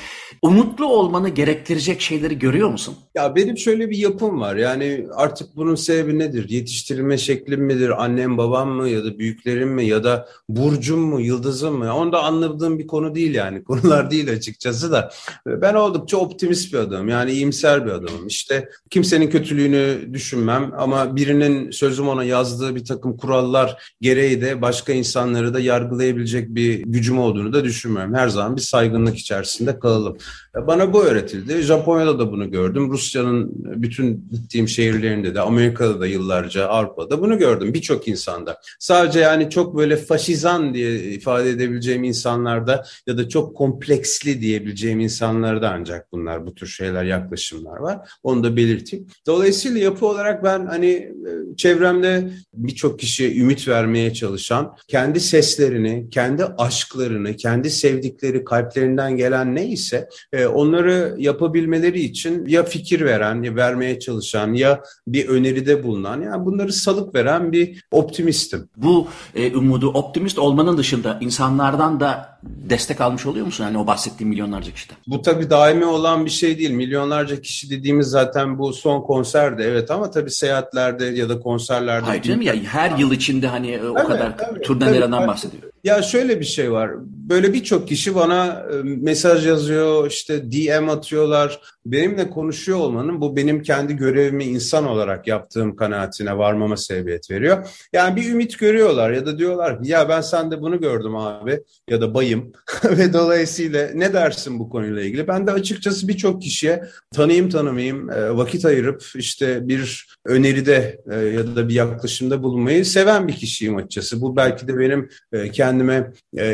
umutlu olmanı gerektirecek şeyleri görüyor musun? Ya benim şöyle bir yapım var. Yani artık bunun sebebi nedir? Yetiştirilme şeklim midir? Annem babam mı ya da büyüklerim mi ya da burcum mu yıldızım mı? Onu da anladığım bir konu değil yani. Konular değil açıkçası da. Ben oldukça optimist bir adamım. Yani iyimser bir adamım. İşte kimsenin kötülüğünü düşünmem ama birinin sözüm ona yazdığı bir takım kurallar gereği de başka insanları da yargılayabilecek bir bir gücüm olduğunu da düşünmüyorum. Her zaman bir saygınlık içerisinde kalalım. Bana bu öğretildi. Japonya'da da bunu gördüm. Rusya'nın bütün gittiğim şehirlerinde de, Amerika'da da yıllarca, Avrupa'da bunu gördüm. Birçok insanda. Sadece yani çok böyle faşizan diye ifade edebileceğim insanlarda ya da çok kompleksli diyebileceğim insanlarda ancak bunlar, bu tür şeyler, yaklaşımlar var. Onu da belirteyim. Dolayısıyla yapı olarak ben hani e, çevremde birçok kişiye ümit vermeye çalışan, kendi seslerini, kendi aşklarını, kendi sevdikleri kalplerinden gelen neyse e, onları yapabilmeleri için ya fikir veren, ya vermeye çalışan, ya bir öneride bulunan, yani bunları salık veren bir optimistim. Bu e, umudu optimist olmanın dışında insanlardan da destek almış oluyor musun? Yani o bahsettiğim milyonlarca kişiden. Bu tabii daimi olan bir şey değil. Milyonlarca kişi dediğimiz zaten bu son konserde evet ama tabii seyahatlerde ya da konserlerde. Hayır canım ya her yıl içinde hani e, o evet, kadar evet, turnelerden bahsediyor. Ya şöyle bir şey var. Böyle birçok kişi bana e, mesaj yazıyor, işte DM atıyorlar. Benimle konuşuyor olmanın bu benim kendi görevimi insan olarak yaptığım kanaatine varmama sebebiyet veriyor. Yani bir ümit görüyorlar ya da diyorlar ya ben sende bunu gördüm abi ya da bayım ve dolayısıyla ne dersin bu konuyla ilgili? Ben de açıkçası birçok kişiye tanıyım tanımayayım e, vakit ayırıp işte bir öneride e, ya da bir yaklaşımda bulunmayı seven bir kişiyim açıkçası. Bu belki de benim kendi kendime e,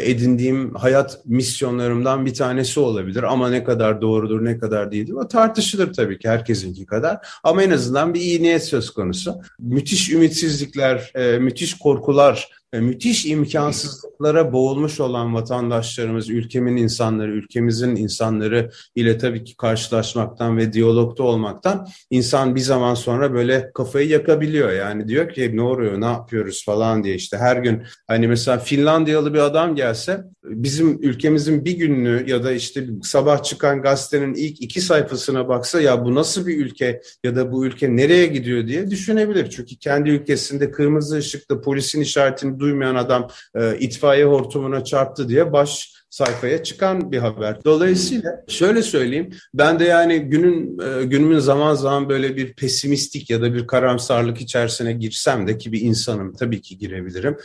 hayat misyonlarımdan bir tanesi olabilir. Ama ne kadar doğrudur, ne kadar değildir o tartışılır tabii ki herkesinki kadar. Ama en azından bir iyi niyet söz konusu. Müthiş ümitsizlikler, e, müthiş korkular müthiş imkansızlıklara boğulmuş olan vatandaşlarımız, ülkemin insanları, ülkemizin insanları ile tabii ki karşılaşmaktan ve diyalogda olmaktan insan bir zaman sonra böyle kafayı yakabiliyor. Yani diyor ki ne oluyor, ne yapıyoruz falan diye işte her gün hani mesela Finlandiyalı bir adam gelse bizim ülkemizin bir gününü ya da işte sabah çıkan gazetenin ilk iki sayfasına baksa ya bu nasıl bir ülke ya da bu ülke nereye gidiyor diye düşünebilir. Çünkü kendi ülkesinde kırmızı ışıkta polisin işaretini duymayan adam e, itfaiye hortumuna çarptı diye baş sayfaya çıkan bir haber. Dolayısıyla şöyle söyleyeyim, ben de yani günün e, günümün zaman zaman böyle bir pesimistik ya da bir karamsarlık içerisine girsem de ki bir insanım tabii ki girebilirim.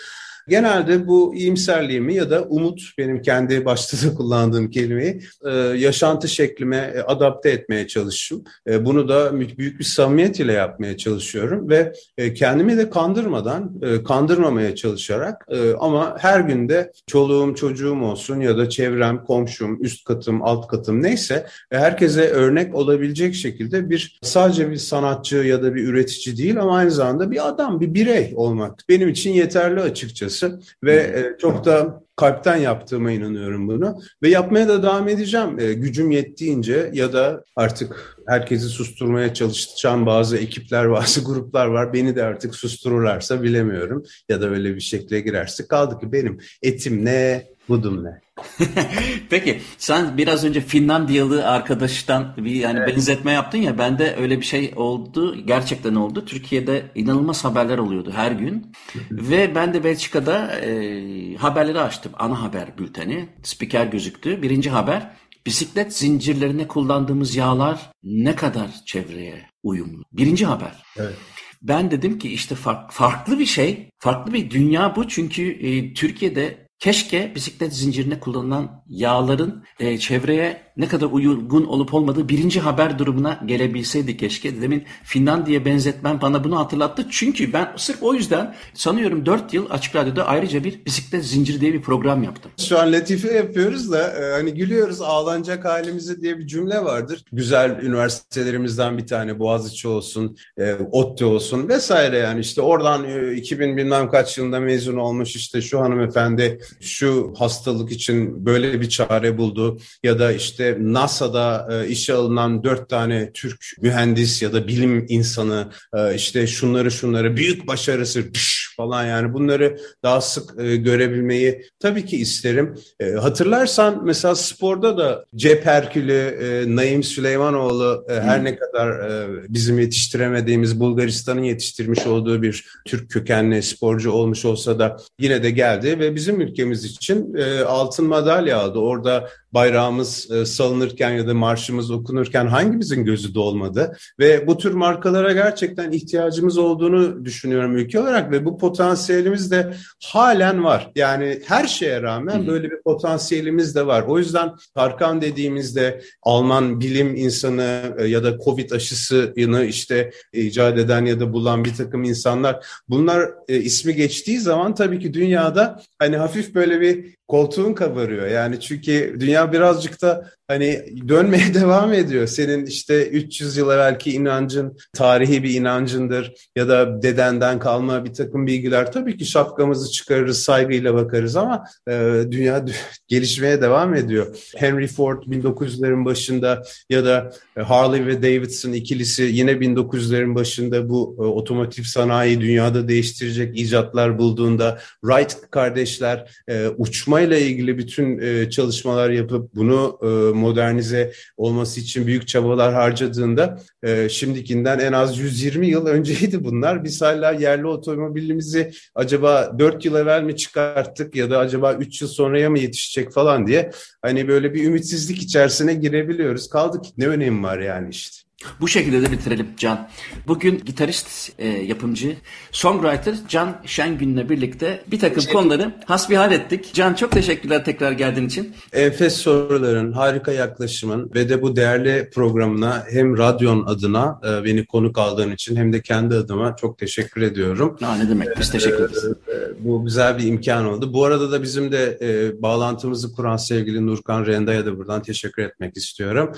Genelde bu iyimserliğimi ya da umut benim kendi başta da kullandığım kelimeyi e, yaşantı şeklime e, adapte etmeye çalışıyorum. E, bunu da büyük bir samimiyet ile yapmaya çalışıyorum ve kendimi de kandırmadan, kandırmamaya çalışarak ama her günde çoluğum çocuğum olsun ya da çevrem, komşum, üst katım, alt katım neyse herkese örnek olabilecek şekilde bir sadece bir sanatçı ya da bir üretici değil ama aynı zamanda bir adam, bir birey olmak benim için yeterli açıkçası açıkçası ve e, çok da kalpten yaptığıma inanıyorum bunu. Ve yapmaya da devam edeceğim. E, gücüm yettiğince ya da artık herkesi susturmaya çalışacağım bazı ekipler bazı gruplar var. Beni de artık sustururlarsa bilemiyorum ya da öyle bir şekle girerse. Kaldı ki benim etim ne budum ne. Peki sen biraz önce Finlandiyalı arkadaştan bir yani evet. benzetme yaptın ya bende öyle bir şey oldu gerçekten oldu. Türkiye'de inanılmaz haberler oluyordu her gün ve ben de Belçika'da e, haberleri açtım ana haber bülteni spiker gözüktü. Birinci haber bisiklet zincirlerine kullandığımız yağlar ne kadar çevreye uyumlu. Birinci haber. Evet. Ben dedim ki işte fark, farklı bir şey, farklı bir dünya bu çünkü e, Türkiye'de Keşke bisiklet zincirine kullanılan yağların e, çevreye ne kadar uygun olup olmadığı birinci haber durumuna gelebilseydi keşke. Demin Finlandiya benzetmem bana bunu hatırlattı. Çünkü ben sırf o yüzden sanıyorum 4 yıl Açık Radyo'da ayrıca bir bisiklet zinciri diye bir program yaptım. Şu an latife yapıyoruz da e, hani gülüyoruz ağlanacak halimize diye bir cümle vardır. Güzel üniversitelerimizden bir tane Boğaziçi olsun, e, ODTÜ olsun vesaire yani işte oradan e, 2000 bilmem kaç yılında mezun olmuş işte şu hanımefendi şu hastalık için böyle bir çare buldu ya da işte NASA'da e, işe alınan dört tane Türk mühendis ya da bilim insanı e, işte şunları şunları büyük başarısı falan yani bunları daha sık e, görebilmeyi tabii ki isterim. E, hatırlarsan mesela sporda da Cep Herkülü, e, Naim Süleymanoğlu e, her ne kadar e, bizim yetiştiremediğimiz Bulgaristan'ın yetiştirmiş olduğu bir Türk kökenli sporcu olmuş olsa da yine de geldi ve bizim ülkemiz için e, altın madalya aldı. Orada bayrağımız e, salınırken ya da marşımız okunurken hangimizin gözü dolmadı? Ve bu tür markalara gerçekten ihtiyacımız olduğunu düşünüyorum ülke olarak ve bu potansiyelimiz de halen var. Yani her şeye rağmen böyle bir potansiyelimiz de var. O yüzden Tarkan dediğimizde Alman bilim insanı e, ya da Covid aşısını işte icat eden ya da bulan bir takım insanlar bunlar e, ismi geçtiği zaman tabii ki dünyada hani hafif böyle bir koltuğun kabarıyor. Yani çünkü dünya birazcık da hani dönmeye devam ediyor. Senin işte 300 yıl evvelki inancın tarihi bir inancındır ya da dedenden kalma bir takım bilgiler. Tabii ki şapkamızı çıkarırız, saygıyla bakarız ama e, dünya gelişmeye devam ediyor. Henry Ford 1900'lerin başında ya da Harley ve Davidson ikilisi yine 1900'lerin başında bu e, otomotiv sanayi dünyada değiştirecek icatlar bulduğunda Wright kardeşler e, uçmayla ilgili bütün e, çalışmalar yapıp bunu e, modernize olması için büyük çabalar harcadığında e, şimdikinden en az 120 yıl önceydi bunlar. Biz hala yerli otomobilimizi acaba 4 yıl evvel mi çıkarttık ya da acaba 3 yıl sonraya mı yetişecek falan diye hani böyle bir ümitsizlik içerisine girebiliyoruz. Kaldık ne önemi var yani işte. Bu şekilde de bitirelim Can. Bugün gitarist, e, yapımcı, songwriter Can Şengün'le birlikte bir takım konuları hasbihal ettik. Can çok teşekkürler tekrar geldiğin için. Enfes soruların, harika yaklaşımın ve de bu değerli programına hem radyon adına e, beni konuk aldığın için hem de kendi adıma çok teşekkür ediyorum. Aa, ne demek biz teşekkür ederiz. E, e, bu güzel bir imkan oldu. Bu arada da bizim de e, bağlantımızı kuran sevgili Nurkan Renda'ya da buradan teşekkür etmek istiyorum.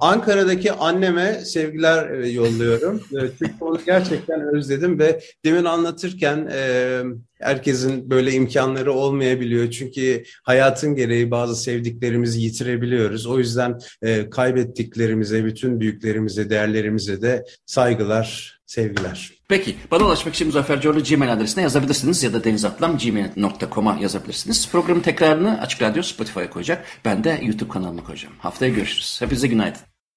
Ankara'daki anneme sevgiler e, yolluyorum. E, çünkü onu gerçekten özledim ve demin anlatırken e, herkesin böyle imkanları olmayabiliyor. Çünkü hayatın gereği bazı sevdiklerimizi yitirebiliyoruz. O yüzden kaybettiklerimize, bütün büyüklerimize, değerlerimize de saygılar, sevgiler. Peki bana ulaşmak için Muzaffer Coğlu Gmail adresine yazabilirsiniz ya da denizatlam.gmail.com'a yazabilirsiniz. Programın tekrarını Açık Radyo Spotify'a koyacak. Ben de YouTube kanalıma koyacağım. Haftaya görüşürüz. Hepinize günaydın.